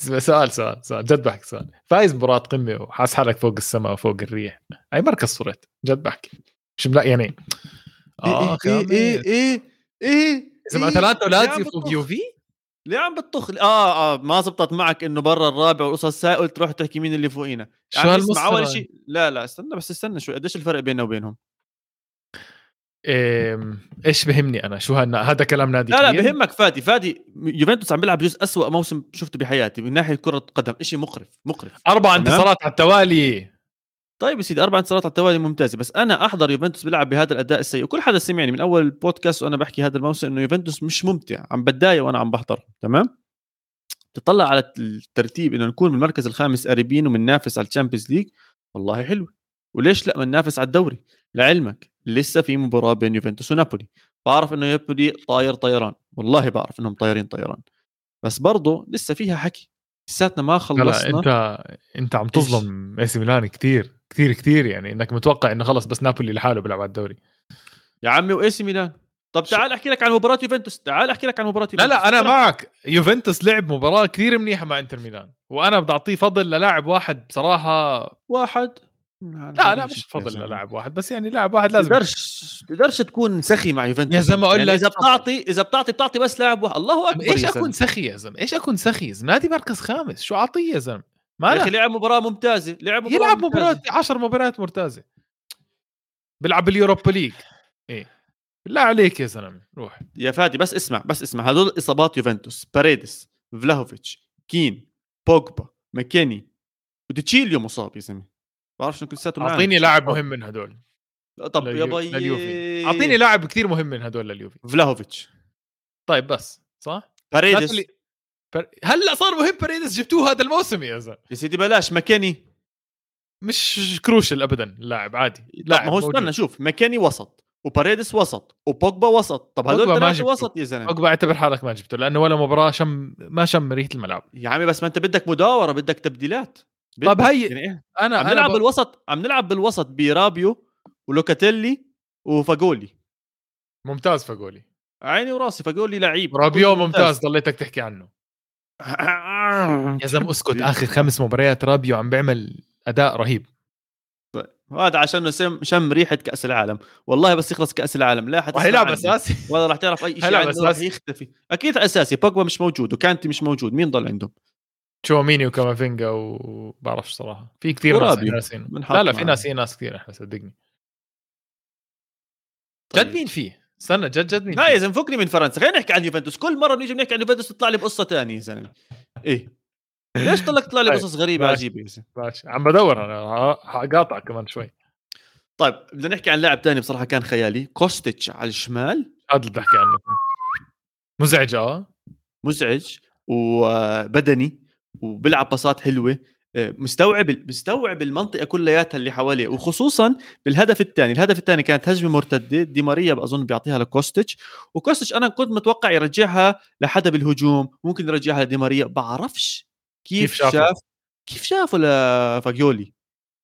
سؤال سؤال سؤال جد بحكي سؤال. فايز مباراة قمة وحاس حالك فوق السماء وفوق الريح. أي مركز صرت؟ جد بحكي مش ملاقي يعني آه إيه إيه إيه إيه إذا ما اتلانتا ولازيو فوق يوفي؟ ليه عم بتطخ؟ آه آه ما زبطت معك إنه برا الرابع وقصص هاي قلت روح تحكي مين اللي فوقينا. شو يعني هالمسخره اول شيء لا لا استنى بس استنى شوي. قديش الفرق بيننا وبينهم؟ إيش بهمني أنا؟ شو هنا هذا كلام نادي لا لا بهمك فادي فادي يوفنتوس عم بيلعب بجوز أسوأ موسم شفته بحياتي من ناحية كرة قدم شيء مقرف مقرف. أربع انتصارات على التوالي. طيب يا سيدي أربع انتصارات على التوالي ممتازة بس أنا أحضر يوفنتوس بيلعب بهذا الأداء السيء. وكل حدا سمعني من أول بودكاست وأنا بحكي هذا الموسم إنه يوفنتوس مش ممتع عم بتضايق وأنا عم بحضر تمام؟ تطلع على الترتيب إنه نكون بالمركز الخامس قريبين ومننافس على ال Champions League والله حلو. وليش لا؟ مننافس على الدوري. لعلمك لسه في مباراة بين يوفنتوس ونابولي. بعرف إنه نابولي طاير طيران والله بعرف إنهم طايرين طيران. بس برضه لسه فيها حكي. لساتنا ما خلصنا لا أنت أنت عم تظلم إي سي ميلان كثير كثير كثير يعني. إنك متوقع إنه خلص بس نابولي لحاله بيلعب على الدوري. يا عمي وإي سي ميلان. طب تعال أحكي لك عن مباراة يوفنتوس. تعال أحكي لك عن مباراة يوفنتوس لا لا أنا معك. يوفنتوس لعب مباراة كثير منيحة مع إنتر ميلان وأنا بدي اعطيه فضل للاعب واحد بصراحة واحد. لا لا مش فضل للاعب واحد بس يعني لاعب واحد لازم تقدرش تقدرش تكون سخي مع يوفنتوس. يا زلمة أقول يعني إذا بتعطي إذا بتعطي بتعطي بس لاعب واحد. الله أكبر إيش أكون سخي يا زلمة؟ إيش أكون سخي نادي مركز خامس. شو أعطيه يا زلمة؟ ما يا أخي لعب مباراة ممتازة لعب مباراة يلعب مباراة 10 مباريات ممتازه بيلعب بال Europa League. إيه. بالله عليك يا زلمة روح. يا فادي بس اسمع بس اسمع. هذول إصابات يوفنتوس. باريدس فلاهوفيتش كين بوجبا ماكيني. وديتشيليو مصاب يا زلمة. بعرفش انكم لساته أعطيني لاعب مهم من هدول. طب يا بي أعطيني لاعب كثير مهم من هدول لليوفي. فلاهوفيتش. طيب بس صح؟ باريدس هلأ صار مهم باريدس جبتوه هذا الموسم يا زلمة. يا سيدي بلاش ماكيني. مش crucial ابدا اللاعب عادي. لا ما هو استنى شوف ماكيني وسط وباريدس وسط وبوجبا وسط. طب هذول ثلاثة وسط يا زلمة. بوجبا اعتبر حالك ما جبته لأنه ولا مباراة شم ما شم ريحة الملعب. يا عمي بس ما أنت بدك مداورة بدك تبديلات. طب هي يعني إيه؟ أنا عم نلعب ب... بالوسط عم نلعب بالوسط برابيو ولوكاتيلي وفاجولي. ممتاز فاجولي. عيني وراسي فاجولي لعيب رابيو ممتاز. ضليتك تحكي عنه. (laughs) يا زلمة اسكت آخر خمس مباريات رابيو عم بيعمل أداء رهيب. هذا عشان شم, شم ريحة كأس العالم. والله بس يخلص كأس العالم لا حتى هيلعب أساسي. ولا راح تعرف أي شيء عنده راح يختفي. أكيد أساسي بوجبا مش موجود وكانتي مش موجود مين ضل عندهم؟ تشوميني وكامافينجا وبعرفش صراحة. في كثير ناس ناسين لا لا في ناس ناس كثير إحنا صدقني. طيب. جد مين فيه؟ استنى جد جد مين لا يا زلمه فكني من فرنسا. خلينا نحكي عن يوفنتوس. كل مرة بنيجي بنحكي عن يوفنتوس تطلع لي بقصة ثانية يا زلمة. إيه. ليش طلعك تطلع لي طيب، قصص غريبة عجيبة ماشي. عم بدور أنا. حقاطع كمان شوي. طيب بدنا نحكي عن لاعب ثاني بصراحة كان خيالي. كوستيتش على الشمال. هذا اللي بحكي عنه. مزعج آه. مزعج وبدني وبيلعب باصات حلوة آه، مستوعب مستوعب المنطقة كلياتها اللي حواليه وخصوصا بالهدف الثاني الهدف الثاني كانت هجمة مرتدة دي ماريا اظن بيعطيها لكوستيتش وكوستيتش أنا كنت متوقع يرجعها لحدا بالهجوم ممكن يرجعها لدي ماريا بعرفش كيف, كيف شاف شاف كيف شافه لفاجيولي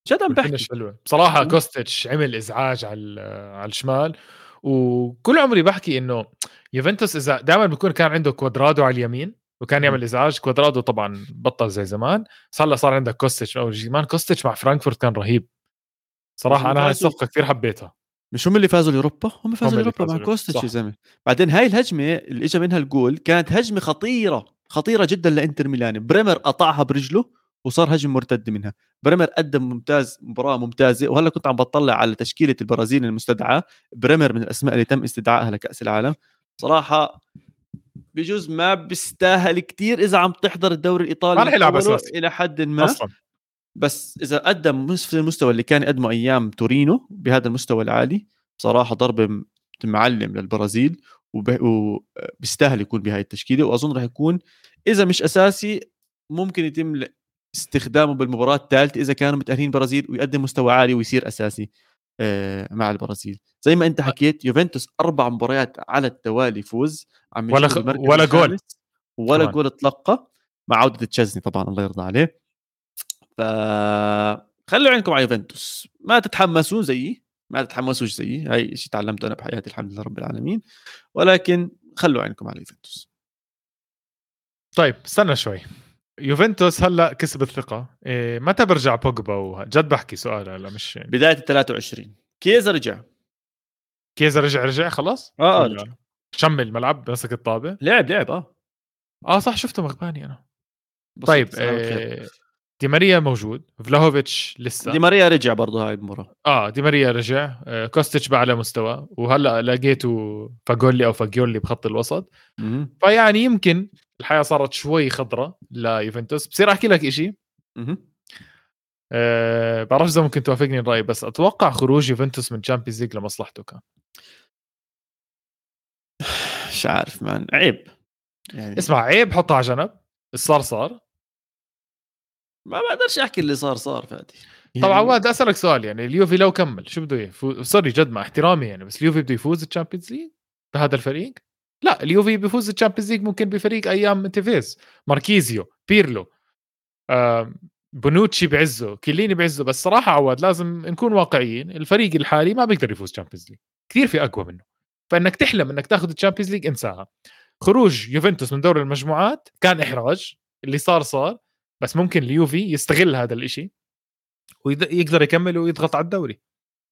جد عم بحكي حلوة. بصراحة كوستيتش عمل إزعاج على على الشمال وكل عمري بحكي إنه يوفنتوس إذا دائما بيكون كان عنده كوادرادو على اليمين وكان يعمل إزعاج. كوادرادو طبعا بطل زي زمان. صار صار عندك كوستيتش أول شيء. man كوستيتش مع فرانكفورت كان رهيب. صراحة أنا هاي الصفقه كثير حبيتها. مش هم اللي فازوا ال Europa؟ هم فازوا ال Europa مع كوستيتش يا زلمة. بعدين هاي الهجمة اللي اجى منها الجول كانت هجمة خطيرة خطيرة جدا لإنتر ميلان. بريمر قطعها برجله وصار هجم مرتد منها. بريمر قدم ممتاز مباراة ممتازة. وهلأ كنت عم بطلع على تشكيلة البرازيل المستدعاة. بريمر من الأسماء اللي تم استدعائها لكأس العالم. صراحة بجوز ما بيستاهل كتير إذا عم تحضر الدوري الإيطالي ما رح يلعب اساسي إلى حد ما. أصلا. بس إذا قدم نفس المستوى اللي كان يقدمه أيام تورينو بهذا المستوى العالي بصراحة ضربة معلم للبرازيل وبيستاهل يكون بهاي التشكيلة وأظن راح يكون إذا مش أساسي ممكن يتم استخدامه بالمباراة الثالثة إذا كانوا متأهلين البرازيل ويقدم مستوى عالي ويصير أساسي. مع البرازيل. زي ما أنت حكيت يوفنتوس أربع مباريات على التوالي فوز عم ولا خ... ولا جول. ولا كمان. جول تلقى مع عودة تشزني طبعا الله يرضى عليه. ف خلوا عينكم على يوفنتوس. ما تتحمسوا زيي ما تتحمسوش زيي. هاي شيء تعلمته أنا بحياتي الحمد لله رب العالمين. ولكن خلوا عينكم على يوفنتوس. طيب استنى شوي. يوفنتوس هلا كسب الثقة. إيه متى برجع بوجبا؟ جد بحكي سؤال هلا مش بداية ال 23 كيزا رجع. كيزا رجع رجع خلاص؟ آه, آه، رجع. شم الملعب مسك الطابة. لعب لعب آه. آه صح شفته مغباني أنا. طيب إيه دي ماريا موجود. فلاهوفيتش لسه. دي ماريا رجع برضه هاي المباراه آه دي ماريا رجع. آه كوستيتش بقى على مستوى. وهلا لقيته فاجولي أو فاجيولي بخط الوسط. فيعني يمكن الحياة صارت شوي خضراء ليوفنتوس. بصير أحكي لك شيء أه بعرفش إذا ممكن توافقني الرأي بس أتوقع خروج يوفنتوس من Champions League لمصلحته كان. (sighs) مش عارف man. عيب. يعني اسمع عيب حطها على جنب. صار صار. ما بقدرش أحكي اللي صار صار فادي. يعني... طبعا عواد أسألك سؤال يعني اليوفي لو كمل شو بده يفوز sorry جد مع احترامي يعني بس اليوفي بده يفوز ال Champions League بهذا الفريق؟ لا اليوفي بيفوز ال Champions League ممكن بفريق أيام تيفيز ماركيزيو بيرلو آه بونوتشي بعزه كيليني بعزه بس صراحة عواد لازم نكون واقعيين الفريق الحالي ما بيقدر يفوز Champions League كثير في أقوى منه فإنك تحلم إنك تاخذ ال Champions League انساها. خروج يوفنتوس من دوري المجموعات كان إحراج اللي صار صار بس ممكن اليوفي يستغل هذا الإشي ويقدر يكمل ويضغط على الدوري.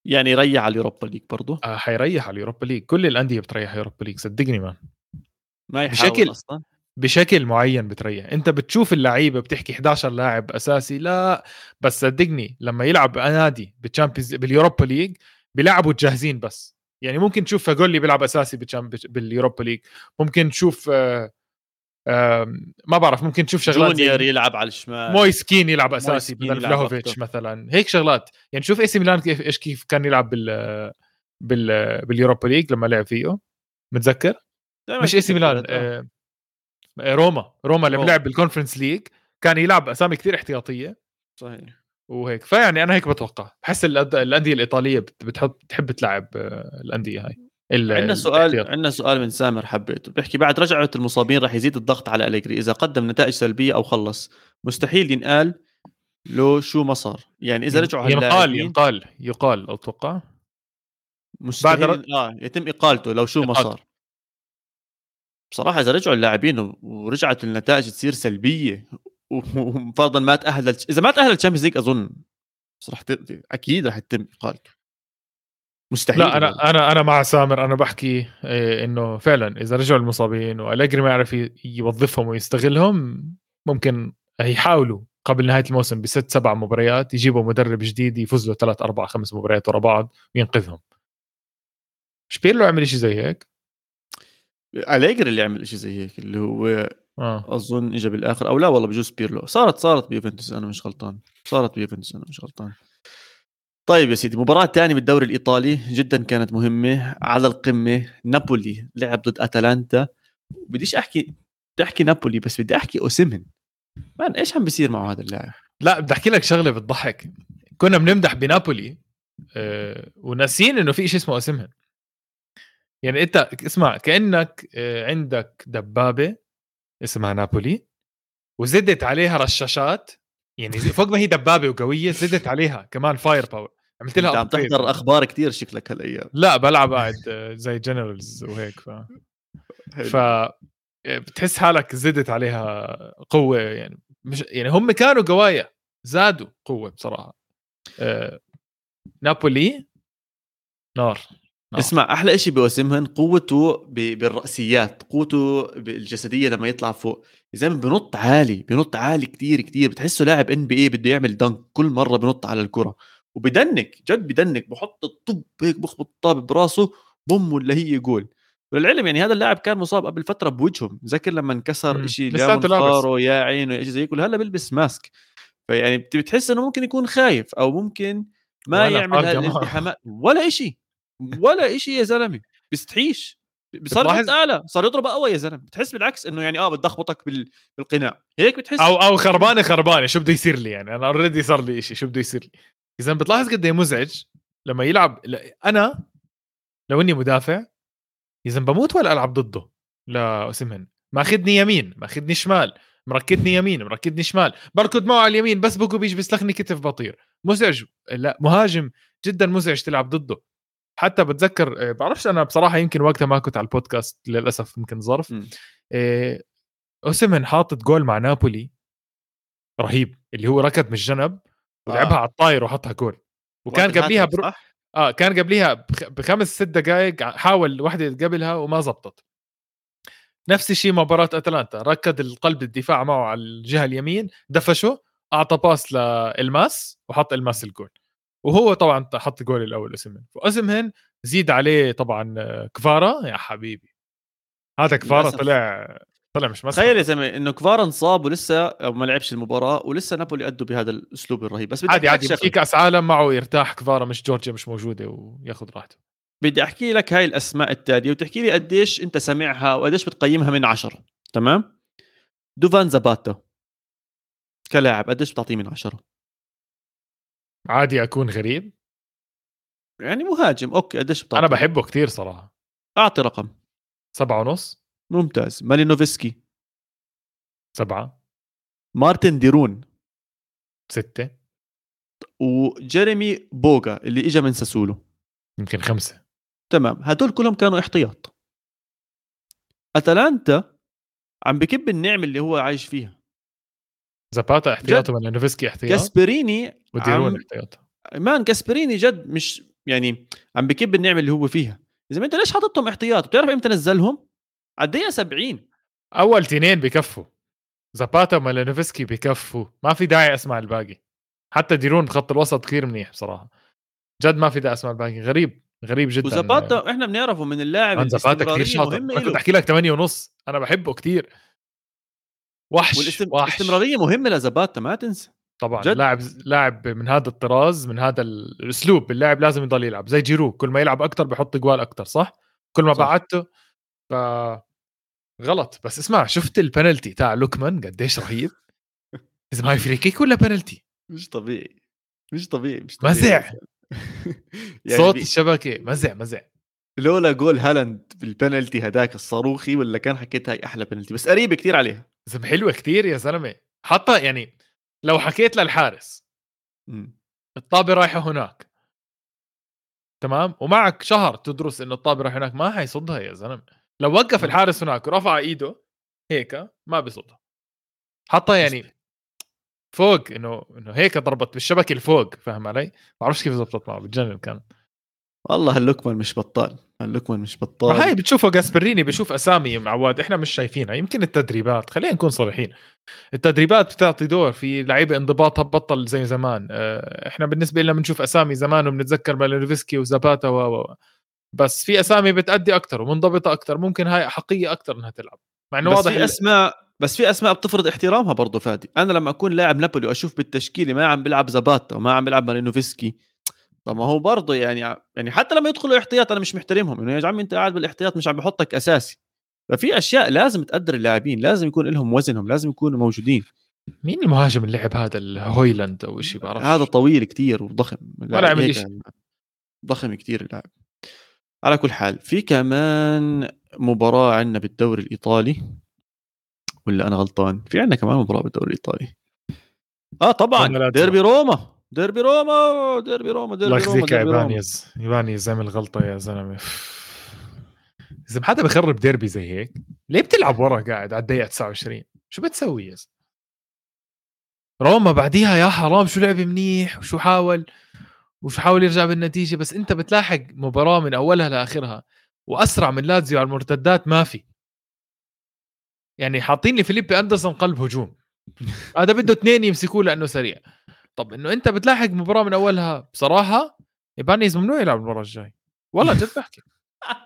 يعني يريح على ال Europa League برضه آه حيريح على ال Europa League. كل الأندية بتريح ال Europa League صدقني man ما بشكل أصلا. بشكل معين بتريح. أنت بتشوف اللعيبة بتحكي 11 لاعب أساسي لا. بس صدقني لما يلعب نادي بال Champions بال Europa League بيلعبوا جاهزين بس. يعني ممكن تشوف فاجولي بيلعب أساسي بال Europa League. ممكن تشوف آه ما بعرف ممكن تشوف شغلات جونيور يلعب على الشمال. مويس كين يلعب أساسي بدل فلاهوفيتش مثلا. هيك شغلات. يعني شوف إي سي ميلان كيف إيش كيف كان يلعب بال بال بال Europa League لما لعب فيه. متذكر؟ مش إي سي ميلان آه. آه روما. روما لما لعب بال Conference League كان يلعب أسامي كثير احتياطية. صحيح. وهيك. فيعني أنا هيك بتوقع. بحس الأندية الإيطالية بتحب تحب تلعب آه، الأندية هاي. عندنا سؤال عندنا سؤال من سامر حبيته. بيحكي بعد رجعة المصابين راح يزيد الضغط على أليجري. إذا قدم نتائج سلبية أو خلص مستحيل ينقال له شو ما صار. يعني إذا رجعوا ينقال ينقال يقال أتوقع. مستحيل بعد ر... آه يتم إقالته لو شو ما صار. بصراحة إذا رجعوا اللاعبين ورجعت النتائج تصير سلبية وفرضا ما تأهل إذا ما تأهل ال Champions League أظن صراحة أكيد راح يتم إقالته. مستحيل لا أنا أنا أنا مع سامر أنا بحكي إيه إنه فعلا إذا رجعوا المصابين وأليجري ما يعرف يوظفهم ويستغلهم ممكن يحاولوا قبل نهاية الموسم بست سبع مباريات يجيبوا مدرب جديد يفوز له ثلاث أربع خمس مباريات ورا بعض وينقذهم. شبيرلو عمل شيء زي هيك؟ أليجري اللي عمل شيء زي هيك اللي هو آه. أظن اجى بالآخر أو لا والله بجوز بيرلو صارت صارت بيوفنتوس أنا مش غلطان صارت بيوفنتوس أنا مش غلطان. طيب يا سيدي مباراة ثانية بالدوري الإيطالي جدا كانت مهمة على القمة. نابولي لعب ضد أتلانتا. بديش أحكي بدي أحكي نابولي بس بدي أحكي أوسمن man إيش عم بيصير معه هذا اللاعب؟ لا بدي أحكي لك شغلة بتضحك. كنا بنمدح بنابولي أه وناسين إنه في شيء اسمه أوسمن يعني أنت اسمع كأنك أه عندك دبابة اسمها نابولي وزدت عليها رشاشات. يعني فوق ما هي دبابة وقوية زدت عليها كمان fire power عملت لها عم تحضر أخبار كثير شكلك هالأيام. لا بلعب (laughs) قاعد زي Generals وهيك ف ف بتحس حالك زدت عليها قوة يعني. مش يعني هم كانوا قوايا زادوا قوة بصراحة. آه... نابولي نار آه. اسمع أحلى شيء بوسمهن قوته بالرأسيات قوته الجسديه لما يطلع فوق. زلمه بنط عالي بنط عالي كتير كتير. بتحسه لاعب ان بي اي بده يعمل دنك كل مرة بنط على الكرة. وبدنك جد بدنك بحط الطب هيك بخبط الطابة براسه boom ولا هي جول. وللعلم يعني هذا اللاعب كان مصاب قبل فترة بوجهه ذكر لما انكسر. شيء لابس. منخاره أو عينه شيء زي كل هلا بيلبس mask. فيعني بت- بتحس إنه ممكن يكون خايف أو ممكن ما يعمل. هالالتحامات. ولا شيء ولا شيء يا زلمة. بيستحيش. صار أعلى صار يضرب أقوى يا زلمة. بتحس بالعكس إنه يعني آه بدي أخبطك بال- بالقناع. هيك بتحس. أو أو خربانة خربانة شو بده يصير لي يعني؟ أنا already صار لي شيء شو بده يصير لي؟ إذا بتلاحظ قد إيه مزعج لما يلعب أنا لو إني مدافع إذا بموت ولا ألعب ضده؟ لا اسمهن ماخذني يمين ماخذني شمال مركدني يمين مركدني شمال. بركض معه على اليمين بس بكو بيجي بيسلخني كتف بطير. مزعج لا مهاجم جدا مزعج تلعب ضده. حتى بتذكر آه، بعرفش أنا بصراحة يمكن وقتها ما كنت على البودكاست للأسف يمكن ظرف. إيه اوسمن حاطط جول مع نابولي رهيب اللي هو ركض من الجنب. ولعبها آه. على الطاير وحطها جول وكان قبليها برو... صح؟ آه كان قبليها بخ... بخمس ست دقائق حاول واحدة قبلها وما زبطت نفس الشيء مباراة أتلانتا ركض القلب الدفاع معه على الجهة اليمين دفشه أعطى pass لإلماس وحط إلماس الجول وهو طبعا حط جول الأول أوسمن وأوسمن زيد عليه طبعا كفارا يا حبيبي هذا كفارا. طلع طلع مش مسخره تخيل يا زلمة إنه كفار انصاب ولسه ما لعبش المباراة ولسه نابولي ادوا بهذا الأسلوب الرهيب. بس بدي عادي عادي في. كاس عالم معه يرتاح كفارا مش جورجيا مش موجودة وياخذ راحته. بدي أحكي لك هاي الأسماء التالية وتحكي لي قديش أنت سامعها وقديش بتقيمها من عشرة تمام؟ دوفان زاباتا كلاعب قديش بتعطيه من عشرة؟ عادي أكون غريب؟ يعني مهاجم أوكي قديش بتعطيه؟ أنا بحبه كتير صراحة. أعطي رقم. سبعة ونص؟ ممتاز. مالينوفسكي. سبعة. مارتن ديرون. ستة. وجيريمي بوغا اللي اجى من ساسولو. يمكن خمسة. تمام. هدول كلهم كانوا احتياط. أتلانتا عم بكب النعم اللي هو عايش فيها. زاباتا احتياطه ولا نوفسكي احتياط. كاسبريني وديرون عم احتياط مان كاسبريني جد مش يعني عم بكب النعم اللي هو فيها. إذا ما أنت ليش حاططهم احتياط؟ بتعرف إمتى نزلهم؟ الدقيقة 70 أول تنين بكفوا. زاباتا ومالينوفسكي بكفوا. ما في داعي أسمع الباقي. حتى ديرون بخط الوسط كثير منيح بصراحة. جد ما في داعي أسمع الباقي. غريب غريب جدا. وزاباتا إحنا بنعرفه من اللاعب زاباتا كثير شاطر. أنا كنت. أحكي لك 8 ونص. أنا بحبه كثير. وحش والاستم- وحش. الاستمرارية مهمة لزاباتا ما تنسى. طبعا. جد. لاعب لاعب من هذا الطراز من هذا ال- الأسلوب. اللاعب لازم يضل يلعب. زي جيرو. كل ما يلعب أكثر بحط جوال أكثر صح؟ كل ما صح. بعدته ف غلط. بس اسمع شفت البنالتي تاع لوكمان؟ قديش رهيب. اذا ما هي free kick ولا بنالتي مش طبيعي. مش طبيعي مش طبيعي مزع. (laughs) يعني صوت بي- الشبكة. مزع مزع. لولا جول هالاند بالبنالتي هداك الصاروخي ولا كان حكيت هاي أحلى بنالتي بس قريبة كتير عليها. زلمة حلوة كثير يا زلمة. حتى يعني لو حكيت للحارس مم. الطابة رايحة هناك. تمام؟ ومعك شهر تدرس إنه الطابة رايحة هناك. ما حيصدها يا زلمة. لو وقف الحارس هناك ورفع إيده هيك ما بيصدها. حتى يعني فوق إنه إنه هيك ضربت بالشبكة الفوق فاهم علي؟ ما بعرفش كيف زبطت معه بتجنن كان. والله هاللوكمان مش بطال هاللوكمان مش بطال. هاي بتشوفه جاسبريني بشوف أسامي معواد إحنا مش شايفينها. يمكن التدريبات خلينا نكون صريحين. التدريبات بتعطي دور في لعيبة انضباطها بطل زي زمان. آه، إحنا بالنسبة لنا بنشوف أسامي زمان وبنتذكر مالينوفسكي وزاباتا و- بس في أسامي بتأدي أكثر ومنضبطة أكثر ممكن هاي احقيه أكثر إنها تلعب. مع إنه بس واضح في أسماء بس في أسماء بتفرض احترامها برضه فادي. أنا لما أكون لاعب نابولي وأشوف بالتشكيلة ما عم بيلعب زاباتا وما عم بيلعب مارينوفسكي طب ما هو برضه يعني يعني حتى لما يدخلوا احتياط أنا مش محترمهم إنه يا عمي أنت قاعد بالاحتياط مش عم بحطك أساسي. ففي أشياء لازم تقدر اللاعبين لازم يكون لهم وزنهم لازم يكونوا موجودين. مين المهاجم اللي لعب هذا الهويلاند أو شيء بعرف هذا طويل كتير وضخم. ولا عمل. يعني ضخم كتير اللاعب. على كل حال في كمان مباراة عندنا بالدوري الإيطالي؟ ولا أنا غلطان؟ في عندنا كمان مباراة بالدوري الإيطالي. آه طبعا. ديربي روما. ديربي روما ديربي روما ديربي روما روما. ايبانيز ايبانيز عمل غلطه يا زلمة. (sighs) إذا حدا بخرب ديربي زي هيك ليه بتلعب ورا قاعد على الدقيقة 29 شو بتسوي يا زلمة؟ روما بعديها يا حرام شو لعب منيح؟ وشو حاول؟ وحاول يرجع بالنتيجة بس أنت بتلاحق مباراة من أولها لآخرها وأسرع من لازيو على المرتدات ما في. يعني حاطين لي فيليبي أندرسون قلب هجوم. هذا بده اثنين يمسكوه لأنه سريع. طب إنه أنت بتلاحق مباراة من أولها بصراحة ايبانيز ممنوع يلعب المباراة الجاي والله جد بحكي.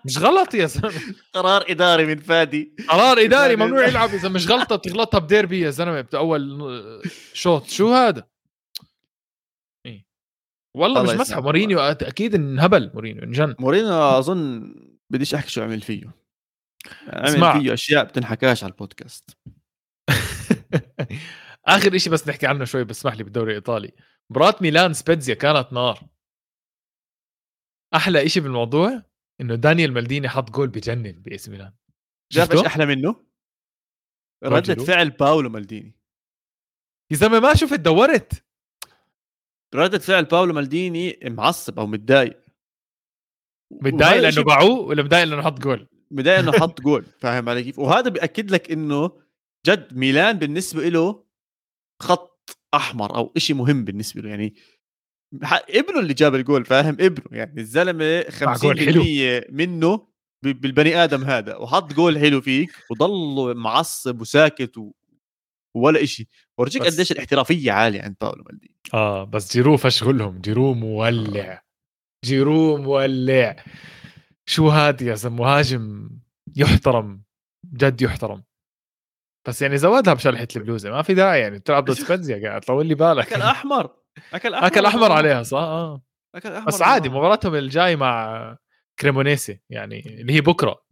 مش غلط يا زلمة. قرار إداري من فادي. قرار إداري (laughs) ممنوع يلعب إذا مش غلطة بتغلطها بديربي يا زلمة. باول شوط شو هذا؟ والله مش مسحه مورينيو أكيد انهبل مورينيو انجن مورينيو أظن بديش أحكي شو عمل فيه. عمل اسمع. فيه أشياء بتنحكاش على البودكاست. (laughs) آخر شيء بس نحكي عنه شوي بس اسمح لي بالدوري الإيطالي. مباراة ميلان سبيتزيا كانت نار. أحلى شيء بالموضوع إنه دانيال مالديني حط جول بجنن باس ميلان. شايف إيش أحلى منه؟ ردة فعل باولو مالديني. يا زلمة ما شفت دورت. ردة فعل باولو مالديني معصب أو متضايق متضايق لأنه باعوه ولا متضايق لأنه حط جول؟ متضايق إنه حط (laughs) جول فاهم علي كيف؟ وهذا بيأكد لك إنه جد ميلان بالنسبة له خط أحمر أو شيء مهم بالنسبة له يعني ابنه اللي جاب الجول فاهم ابنه يعني الزلمة 50% منه بالبني آدم هذا وحط جول حلو فيك وضل معصب وساكت و... ولا شيء ورجيك قديش الاحترافية عالية عند باولو مالديني. آه بس جيرو فشغلهم جيرو مولع. جيرو مولع. شو هاد يا زلمه مهاجم يحترم جد يحترم. بس يعني زودها بشلحه البلوزة ما في داعي يعني. بتلعب ضد (laughs) سبنزيا قاعد طول لي بالك. أكل أحمر أكل أحمر أكل أحمر عليها صح؟ آه. أكل أحمر بس عادي مباراتهم الجاي مع كريمونيسي يعني اللي هي بكرة.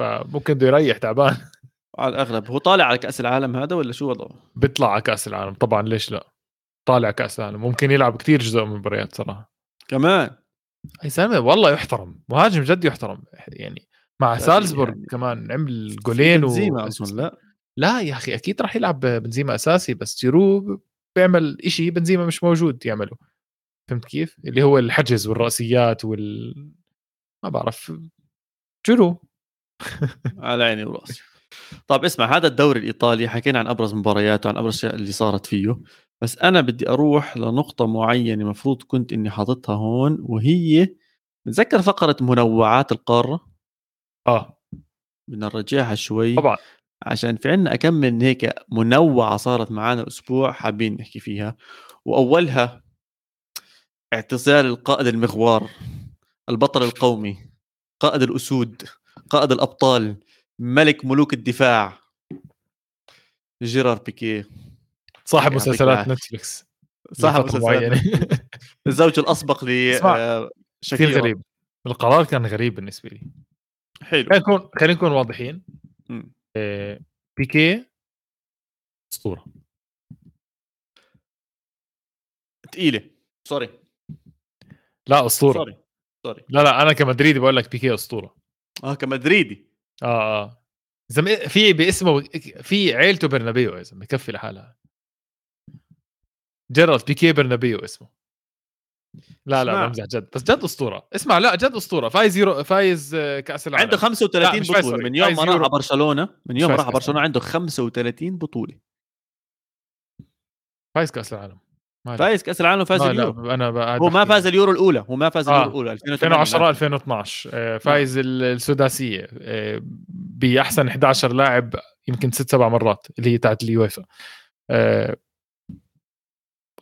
فممكن بده يريح تعبان. على الأغلب. هو طالع على كأس العالم هذا ولا شو وضعه؟ بيطلع على كأس العالم. طبعا ليش لا؟ طالع كأس العالم. ممكن يلعب كثير جزء من المباريات صراحة. كمان. أي زلمه والله يحترم. مهاجم جد يحترم. يعني مع سالزبورغ يعني كمان عمل جولين و... أصلا لا. لا يا أخي أكيد راح يلعب بنزيما أساسي بس جيرو بيعمل إشي بنزيما مش موجود يعمله. فهمت كيف؟ اللي هو الحجز والرأسيات وال ما بعرف. جيرو (laughs) على عيني وراسي. طب اسمع هذا الدوري الإيطالي حكينا عن أبرز مبارياته وعن أبرز الاشياء اللي صارت فيه. بس أنا بدي أروح لنقطة معينة مفروض كنت إني حاططها هون وهي بتذكر فقرة منوعات القارة؟ آه. بدنا نرجعها شوي. طبعا. عشان في عندنا كم من هيك منوعة صارت معنا الأسبوع حابين نحكي فيها. وأولها اعتزال القائد المغوار البطل القومي قائد الأسود قائد الأبطال. ملك ملوك الدفاع. جيرار بيكيه صاحب مسلسلات نتفلكس صاحب مسلسلات الزوج الأسبق ل (laughs) آه، كثير غريب. القرار كان غريب بالنسبة لي. حلو. خلينا نكون خلينا نكون واضحين. آه، بيكي أسطورة. ثقيله sorry. لا أسطورة. sorry sorry. لا لا أنا كمدريدي بقول لك بيكي أسطورة. آه كمدريدي. آه آه. زم... في باسمه في عيلته برنابيو يا زلمة بكفي لحالها. جيرالد بيكي برنابيو اسمه. لا لا بمزح جد بس جد أسطورة. اسمع لا جد أسطورة. فايز يورو فايز آه، كأس العالم. عنده 35 بطولة. من يوم ما راح على برشلونة من يوم ما راح على برشلونة عنده 35 بطولة. فايز كأس العالم. فايز كأس العالم وفاز اليورو. أنا هو ما فاز اليورو الأولى هو ما فاز اليورو آه. الأولى 2010 2012 آه، فايز السداسية. آه، بأحسن 11 لاعب يمكن ست سبع مرات اللي هي تاعت اليويفا.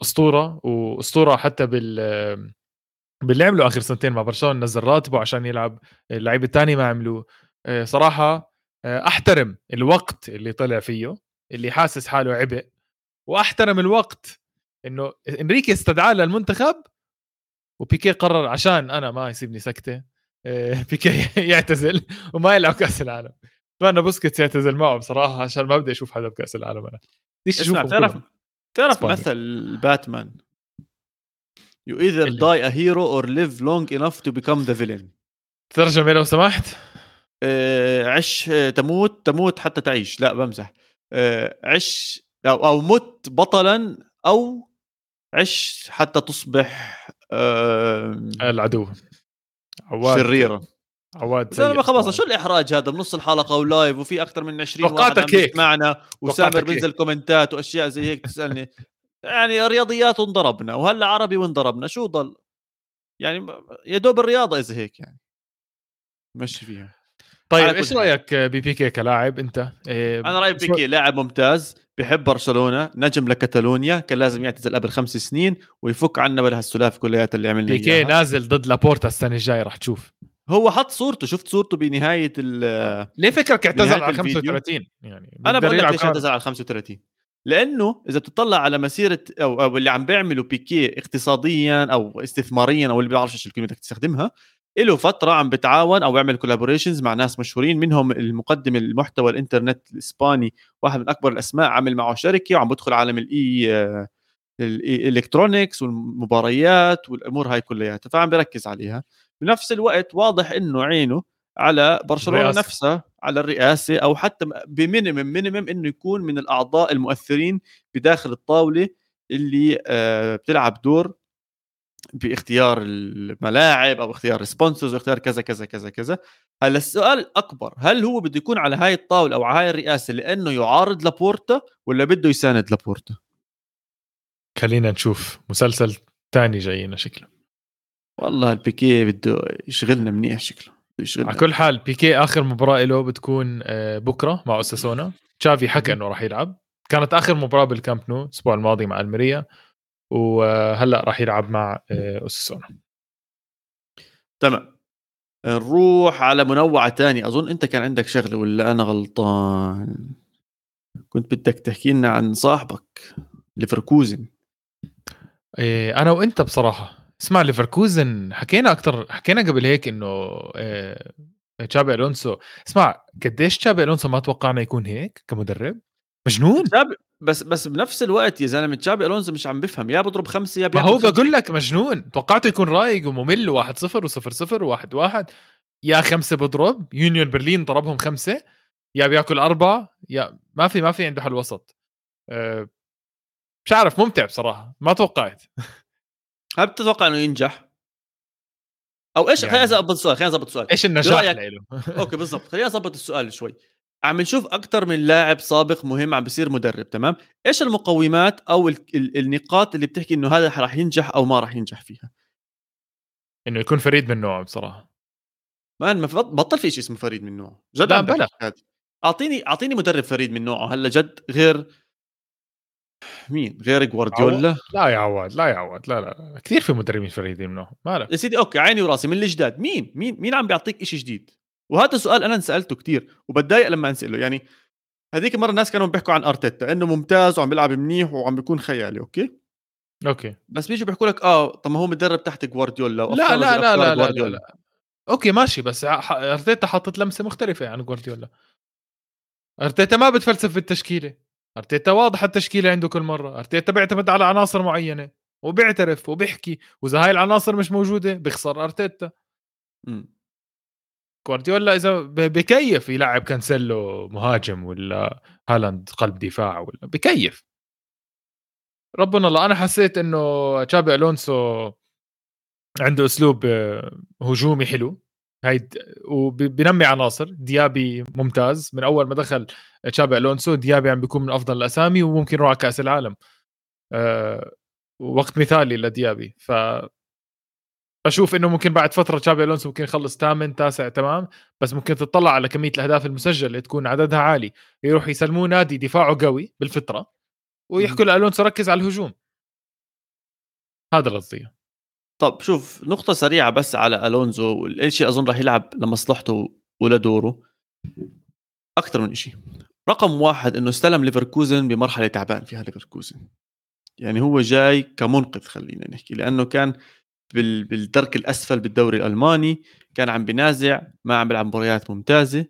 أسطورة وأسطورة حتى بال باللي عمله آخر سنتين مع برشلونة نزل راتبه عشان يلعب. اللعيبه الثانية ما عملوه. آه، صراحة آه، أحترم الوقت اللي طلع فيه اللي حاسس حاله عبء وأحترم الوقت إنه إنريكي استدعاه للمنتخب وبيكي قرر عشان أنا ما يسيبني سكتة آه، (laughs) بيكي يعتزل وما يلعب كأس العالم. اتمنى بوسكيتس يعتزل معه بصراحة عشان ما بدي أشوف حدا بكأس العالم أنا. ليش أشوف تعرف مثل باتمان؟ You either اللي. die a hero or live long enough to become the villain. ترجمة لو سمحت. آه عش تموت تموت حتى تعيش. لا بمزح. آه عش أو, أو مت بطلا أو عش حتى تصبح آه العدو. عواد شريرا عواد سيء خلص شو الإحراج هذا؟ بنص الحلقة ولايف وفي أكثر من 20 واحد عم معنا وسامر بينزل كومنتات وأشياء زي هيك تسألني. يعني رياضيات انضربنا وهلأ عربي وانضربنا شو ضل؟ يعني يا دوب الرياضة اذا هيك يعني. مشي فيها. طيب إيش رأيك ببيكي كلاعب أنت؟ إيه أنا رأيي بيكي لاعب ممتاز بحب برشلونة نجم لكتالونيا كان لازم يعتزل قبل خمس سنين ويفك عنا ولا هالسلافه كلياتها اللي عملنا بيكي إياها. نازل ضد لابورتا السنة الجاية رح تشوف. هو حط صورته شفت صورته بنهاية ال ليه فكرك اعتزل على 35 يعني أنا بقول لك ليش اعتزل على 35 لأنه إذا بتطلع على مسيرة أو, أو اللي عم بيعملوا بيكي اقتصاديا أو استثماريا أو اللي بيعرفش إيش الكلمة بدك تستخدمها له فترة عم بتعاون أو بيعمل collaborations مع ناس مشهورين منهم المقدم المحتوى الإنترنت الإسباني واحد من أكبر الأسماء عمل معه شركة وعم بدخل عالم ال ال electronics والمباريات والأمور هاي كلياتها فعم بركز عليها بنفس الوقت واضح إنه عينه على برشلونة. نفسها على الرئاسة أو حتى ب minimum minimum إنه يكون من الأعضاء المؤثرين بداخل الطاولة اللي آه، بتلعب دور باختيار الملاعب أو اختيار ال sponsors واختيار كذا كذا كذا كذا. هلا السؤال الاكبر هل هو بده يكون على هاي الطاولة أو على هاي الرئاسة لأنه يعارض لابورتا ولا بده يساند لابورتا؟ خلينا نشوف. مسلسل ثاني جاينا شكله. والله البيكي بده يشغلنا منيح شكله يشغلنا. على كل حال بيكي آخر مباراة له بتكون آه، بكرة مع اوساسونا تشافي حكى إنه راح يلعب. كانت آخر مباراة بالكامب نو الأسبوع الماضي مع ألميريا. وهلأ راح يلعب مع آه، أوساسونا. تمام. نروح على منوعة تانية أظن أنت كان عندك شغلة ولا أنا غلطان؟ كنت بدك تحكي لنا عن صاحبك ليفركوزن. إيه أنا وأنت بصراحة. اسمع ليفركوزن حكينا أكثر حكينا قبل هيك إنه إيه تشابي ألونسو. اسمع قديش تشابي ألونسو ما توقعنا يكون هيك كمدرب؟ مجنون. بس بس بنفس الوقت يا زلمة تشابي ألونزو مش عم بفهم. يا بضرب خمسة يا ما هو بقول لك مجنون. توقعته يكون رايق وممل واحد صفر وصفر صفر وواحد واحد. يا خمسة بضرب. يونيون برلين ضربهم خمسة. يا بياكل أربعة. يا ما في ما في عنده حل وسط أه مش عارف ممتع بصراحة. ما توقعت. هل بتتوقع إنه ينجح؟ أو إيش يعني... خليني اضبط السؤال خليني اضبط السؤال إيش النجاح له okay بالضبط. خليني اضبط السؤال شوي. عم نشوف أكثر من لاعب سابق مهم عم بيصير مدرب تمام؟ إيش المقومات أو ال ال النقاط اللي بتحكي إنه هذا راح ينجح أو ما راح ينجح فيها؟ إنه يكون فريد من نوعه بصراحة. ما بطل في شيء اسمه فريد من نوعه. جد لا بلا. أعطيني أعطيني مدرب فريد من نوعه. هلا جد غير مين؟ غير جوارديولا؟ لا يا عواد لا يا عواد لا لا كثير في مدربين فريدين من نوعه ما يا سيدي okay عيني وراسي من الجداد. مين؟ مين مين عم بيعطيك شيء جديد؟ وهذا سؤال أنا انسالته كثير وبتضايق لما أنسأله. يعني هذيك المره الناس كانوا بيحكوا عن أرتيتا إنه ممتاز وعم بيلعب منيح وعم بيكون خيالي okay؟ okay. بس بيجوا بيحكوا لك آه طب ما هو مدرب تحت جوارديولا لا لا لا لا, لا, لا, لا. okay ماشي بس أرتيتا حاطط لمسة مختلفة عن جوارديولا. أرتيتا ما بتفلسف بالتشكيلة. أرتيتا واضح التشكيلة عنده كل مرة. أرتيتا بيعتمد على عناصر معينة وبيعترف وبيحكي وإذا هاي العناصر مش موجودة بيخسر أرتيتا. جوارديولا إذا بكيف يلعب كانسيلو مهاجم ولا هالاند قلب دفاع ولا بكيف. ربنا الله أنا حسيت إنه تشابي ألونسو عنده أسلوب هجومي حلو. هاي وبنمي عناصر. ديابي ممتاز. من أول ما دخل تشابي ألونسو ديابي عم بيكون من أفضل الأسامي وممكن يروح على كأس العالم. أه وقت مثالي لديابي. ف بشوف إنه ممكن بعد فترة تشابي ألونسو ممكن يخلص ثامن تاسع تمام؟ بس ممكن تطلع على كمية الأهداف المسجلة تكون عددها عالي. يروح يسلموه نادي دفاعه قوي بالفطرة ويحكوا لألونسو ركز على الهجوم. هذا قصدي طب شوف نقطة سريعة بس على الونزو الشيء أظن راح يلعب لمصلحته ولدوره أكثر من شيء رقم واحد إنه استلم ليفركوزن بمرحلة تعبان فيها ليفركوزن. يعني هو جاي كمنقذ خلينا نحكي لأنه كان بالدرك الأسفل بالدوري الألماني كان عم بنازع ما عم بيلعب مباريات ممتازة.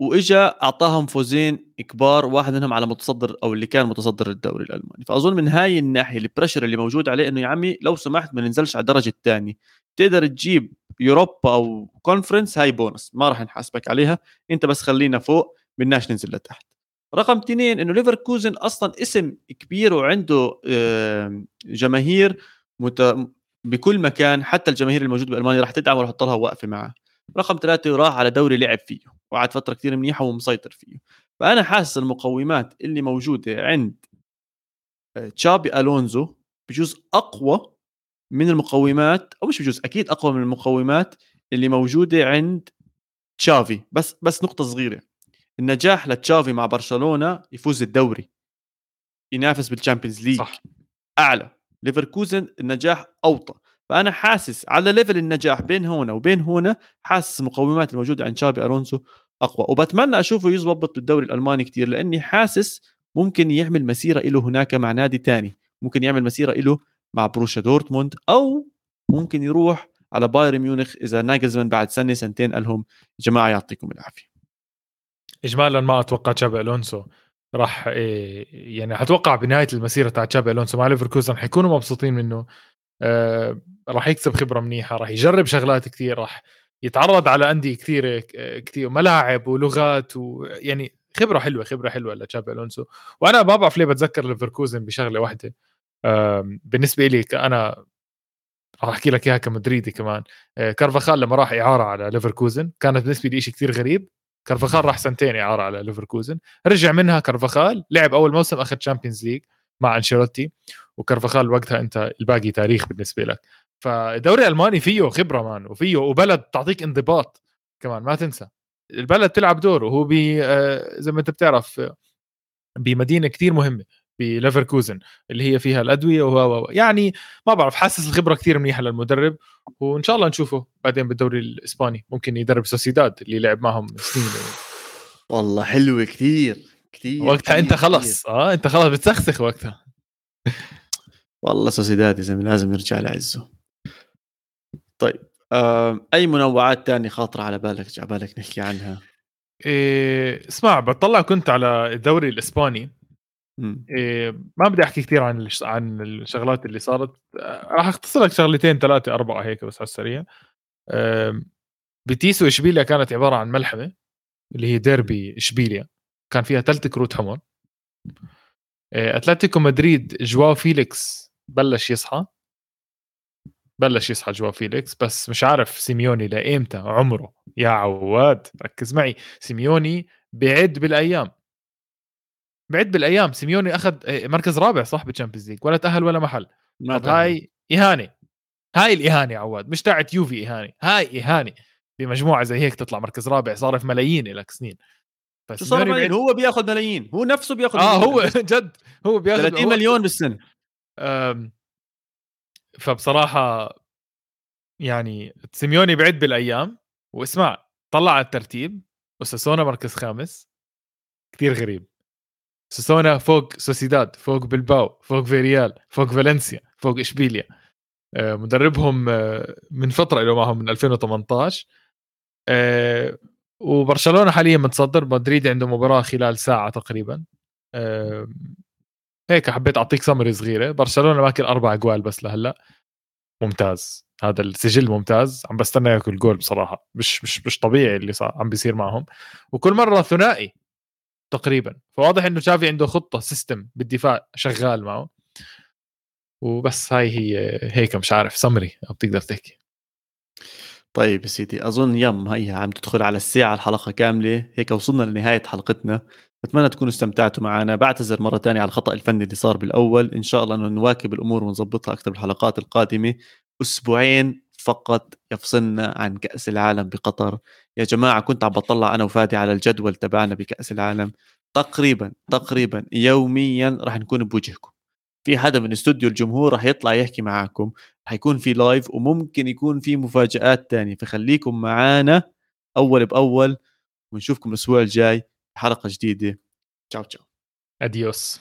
وإجا أعطاهم فوزين كبار واحد منهم على متصدر أو اللي كان متصدر الدوري الألماني. فأظن من هاي الناحية ال pressure اللي موجود عليه إنه يا عمي لو سمحت ما ننزلش على الدرجة الثانية. تقدر تجيب يوروبا أو كونفرنس هاي بونس ما راح نحاسبك عليها. أنت بس خلينا فوق بدناش ننزل لتحت. رقم اثنين إنه ليفركوزن أصلا اسم كبير وعنده جماهير بكل مكان حتى الجماهير الموجودة بألمانيا راح تدعم وراح تضلها واقفة معه. رقم ثلاثة راح على دوري لعب فيه وقعد فترة كثير منيحة ومسيطر فيه. فأنا حاسس المقومات اللي موجودة عند تشابي ألونزو بجوز أقوى من المقومات أو مش بجوز أكيد أقوى من المقومات اللي موجودة عند تشافي. بس بس نقطة صغيرة النجاح لتشافي مع برشلونة يفوز الدوري ينافس بال Champions League صح. أعلى. ليفركوزن النجاح اوطى فأنا حاسس على level النجاح بين هنا وبين هنا حاسس المقومات الموجودة عند تشابي ألونسو أقوى. وبتمنى أشوفه يزبط بالدوري الألماني كثير لأني حاسس ممكن يعمل مسيرة له هناك مع نادي تاني. ممكن يعمل مسيرة له مع بوروسيا دورتموند أو ممكن يروح على بايرن ميونخ إذا ناجلزمان بعد سنة سنتين قال لهم جماعة يعطيكم العافية. اجمالا ما أتوقع تشابي ألونسو. راح إيه يعني أتوقع بنهاية المسيرة تاع تشابي ألونسو مع ليفركوزن حيكونوا مبسوطين منه. آه راح يكسب خبرة منيحة راح يجرب شغلات كثير راح يتعرض على أندية كثير كثير ملاعب ولغات ويعني خبرة حلوة خبرة حلوة لتشابي ألونسو. وأنا ما بعرف ليه بتذكر ليفركوزن بشغلة واحدة. بالنسبة لي أنا راح أحكي لك إياها كمدريدي كمان. آه، كارفاخال لما راح إعارة على ليفركوزن كانت بالنسبة لي شيء كثير غريب. كارفاخال راح سنتين اعاره على ليفركوزن. رجع منها كارفاخال لعب أول موسم أخذ Champions League مع أنشيلوتي وكارفاخال وقتها أنت الباقي تاريخ بالنسبة لك. فالدوري الألماني فيه خبرة مان وفيه وبلد تعطيك انضباط كمان ما تنسى. البلد تلعب دور وهو بي آه، زي ما أنت بتعرف بمدينة كثير مهمة. بليفركوزن اللي هي فيها الأدوية و يعني ما بعرف حاسس الخبرة كثير منيحة للمدرب وإن شاء الله نشوفه بعدين بالدوري الإسباني ممكن يدرب سوسيداد اللي لعب معهم سنين (laughs) والله حلوة كثير كثير وقتها أنت خلص. كتير. آه أنت خلص بتسخسخ وقتها. والله سوسيداد يا زلمة لازم يرجع لعزه. طيب آه، أي منوعات تانية خاطرة على بالك على بالك نحكي عنها؟ إيه اسمع بطلع كنت على الدوري الإسباني إيه ما بدي أحكي كثير عن عن الشغلات اللي صارت. راح أختصر لك شغلتين ثلاثة أربعة هيك بس على السريع. بتيس واشبيليا كانت عبارة عن ملحمة اللي هي ديربي إشبيليا. كان فيها ثلاث كروت حمر. إيه أتلتيكو مدريد جواو فيليكس بلش يصحى. بلش يصحى جواو فيليكس بس مش عارف سيميوني لإيمتى؟ عمره. يا عواد ركز معي. سيميوني بعد بالأيام. بعد بالأيام سيميوني أخذ آه، مركز رابع صح بال Champions League ولا تأهل ولا محل. طب هاي اهانه هاي الاهانه عواد مش تاعت يوفي اهانه هاي اهانه بمجموعه زي هيك تطلع مركز رابع صارف ملايين لك سنين. صار بعيد. هو بياخذ ملايين هو نفسه بياخذ آه هو (laughs) جد هو بياخذ 30 مليون بالسنة. فبصراحة يعني سيميوني بعد بالأيام واسمع طلع على الترتيب أوساسونا مركز خامس. كثير غريب. أوساسونا فوق سوسيداد فوق بلباو فوق فيريال فوق فالنسيا فوق إشبيليا. آه، مدربهم آه، من فترة له معهم من 2018 آه، وبرشلونة حاليا متصدر. مدريد عنده مباراة خلال ساعة تقريبا. هيك حبيت أعطيك سمري صغيرة. برشلونة ماكل أربع أجوال بس لهلأ. ممتاز. هذا السجل ممتاز. عم بستنى ياكل جول بصراحة. مش مش مش طبيعي اللي صار عم بيصير معهم. وكل مرة ثنائي. تقريبا. فواضح إنه شافي عنده خطة system بالدفاع شغال معه. وبس هاي هي هيك مش عارف سمري أو بتقدر تحكي. طيب يا سيدي أظن يم هي عم تدخل على الساعة الحلقة كاملة. هيك وصلنا لنهاية حلقتنا. أتمنى تكونوا استمتعتوا معنا. بعتذر مرة ثانية على الخطأ الفني اللي صار بالأول. إن شاء الله انه نواكب الأمور ونظبطها أكثر بالحلقات القادمة. أسبوعين فقط يفصلنا عن كأس العالم بقطر. يا جماعة كنت عم بطلع أنا وفادي على الجدول تبعنا بكأس العالم. تقريبا تقريبا يوميا راح نكون بوجهكم. في حدا من استوديو الجمهور راح يطلع يحكي معاكم. حيكون في لايف وممكن يكون في مفاجآت تانية. فخليكم معانا أول بأول. ونشوفكم الأسبوع الجاي حلقة جديدة. تشاو تشاو. أديوس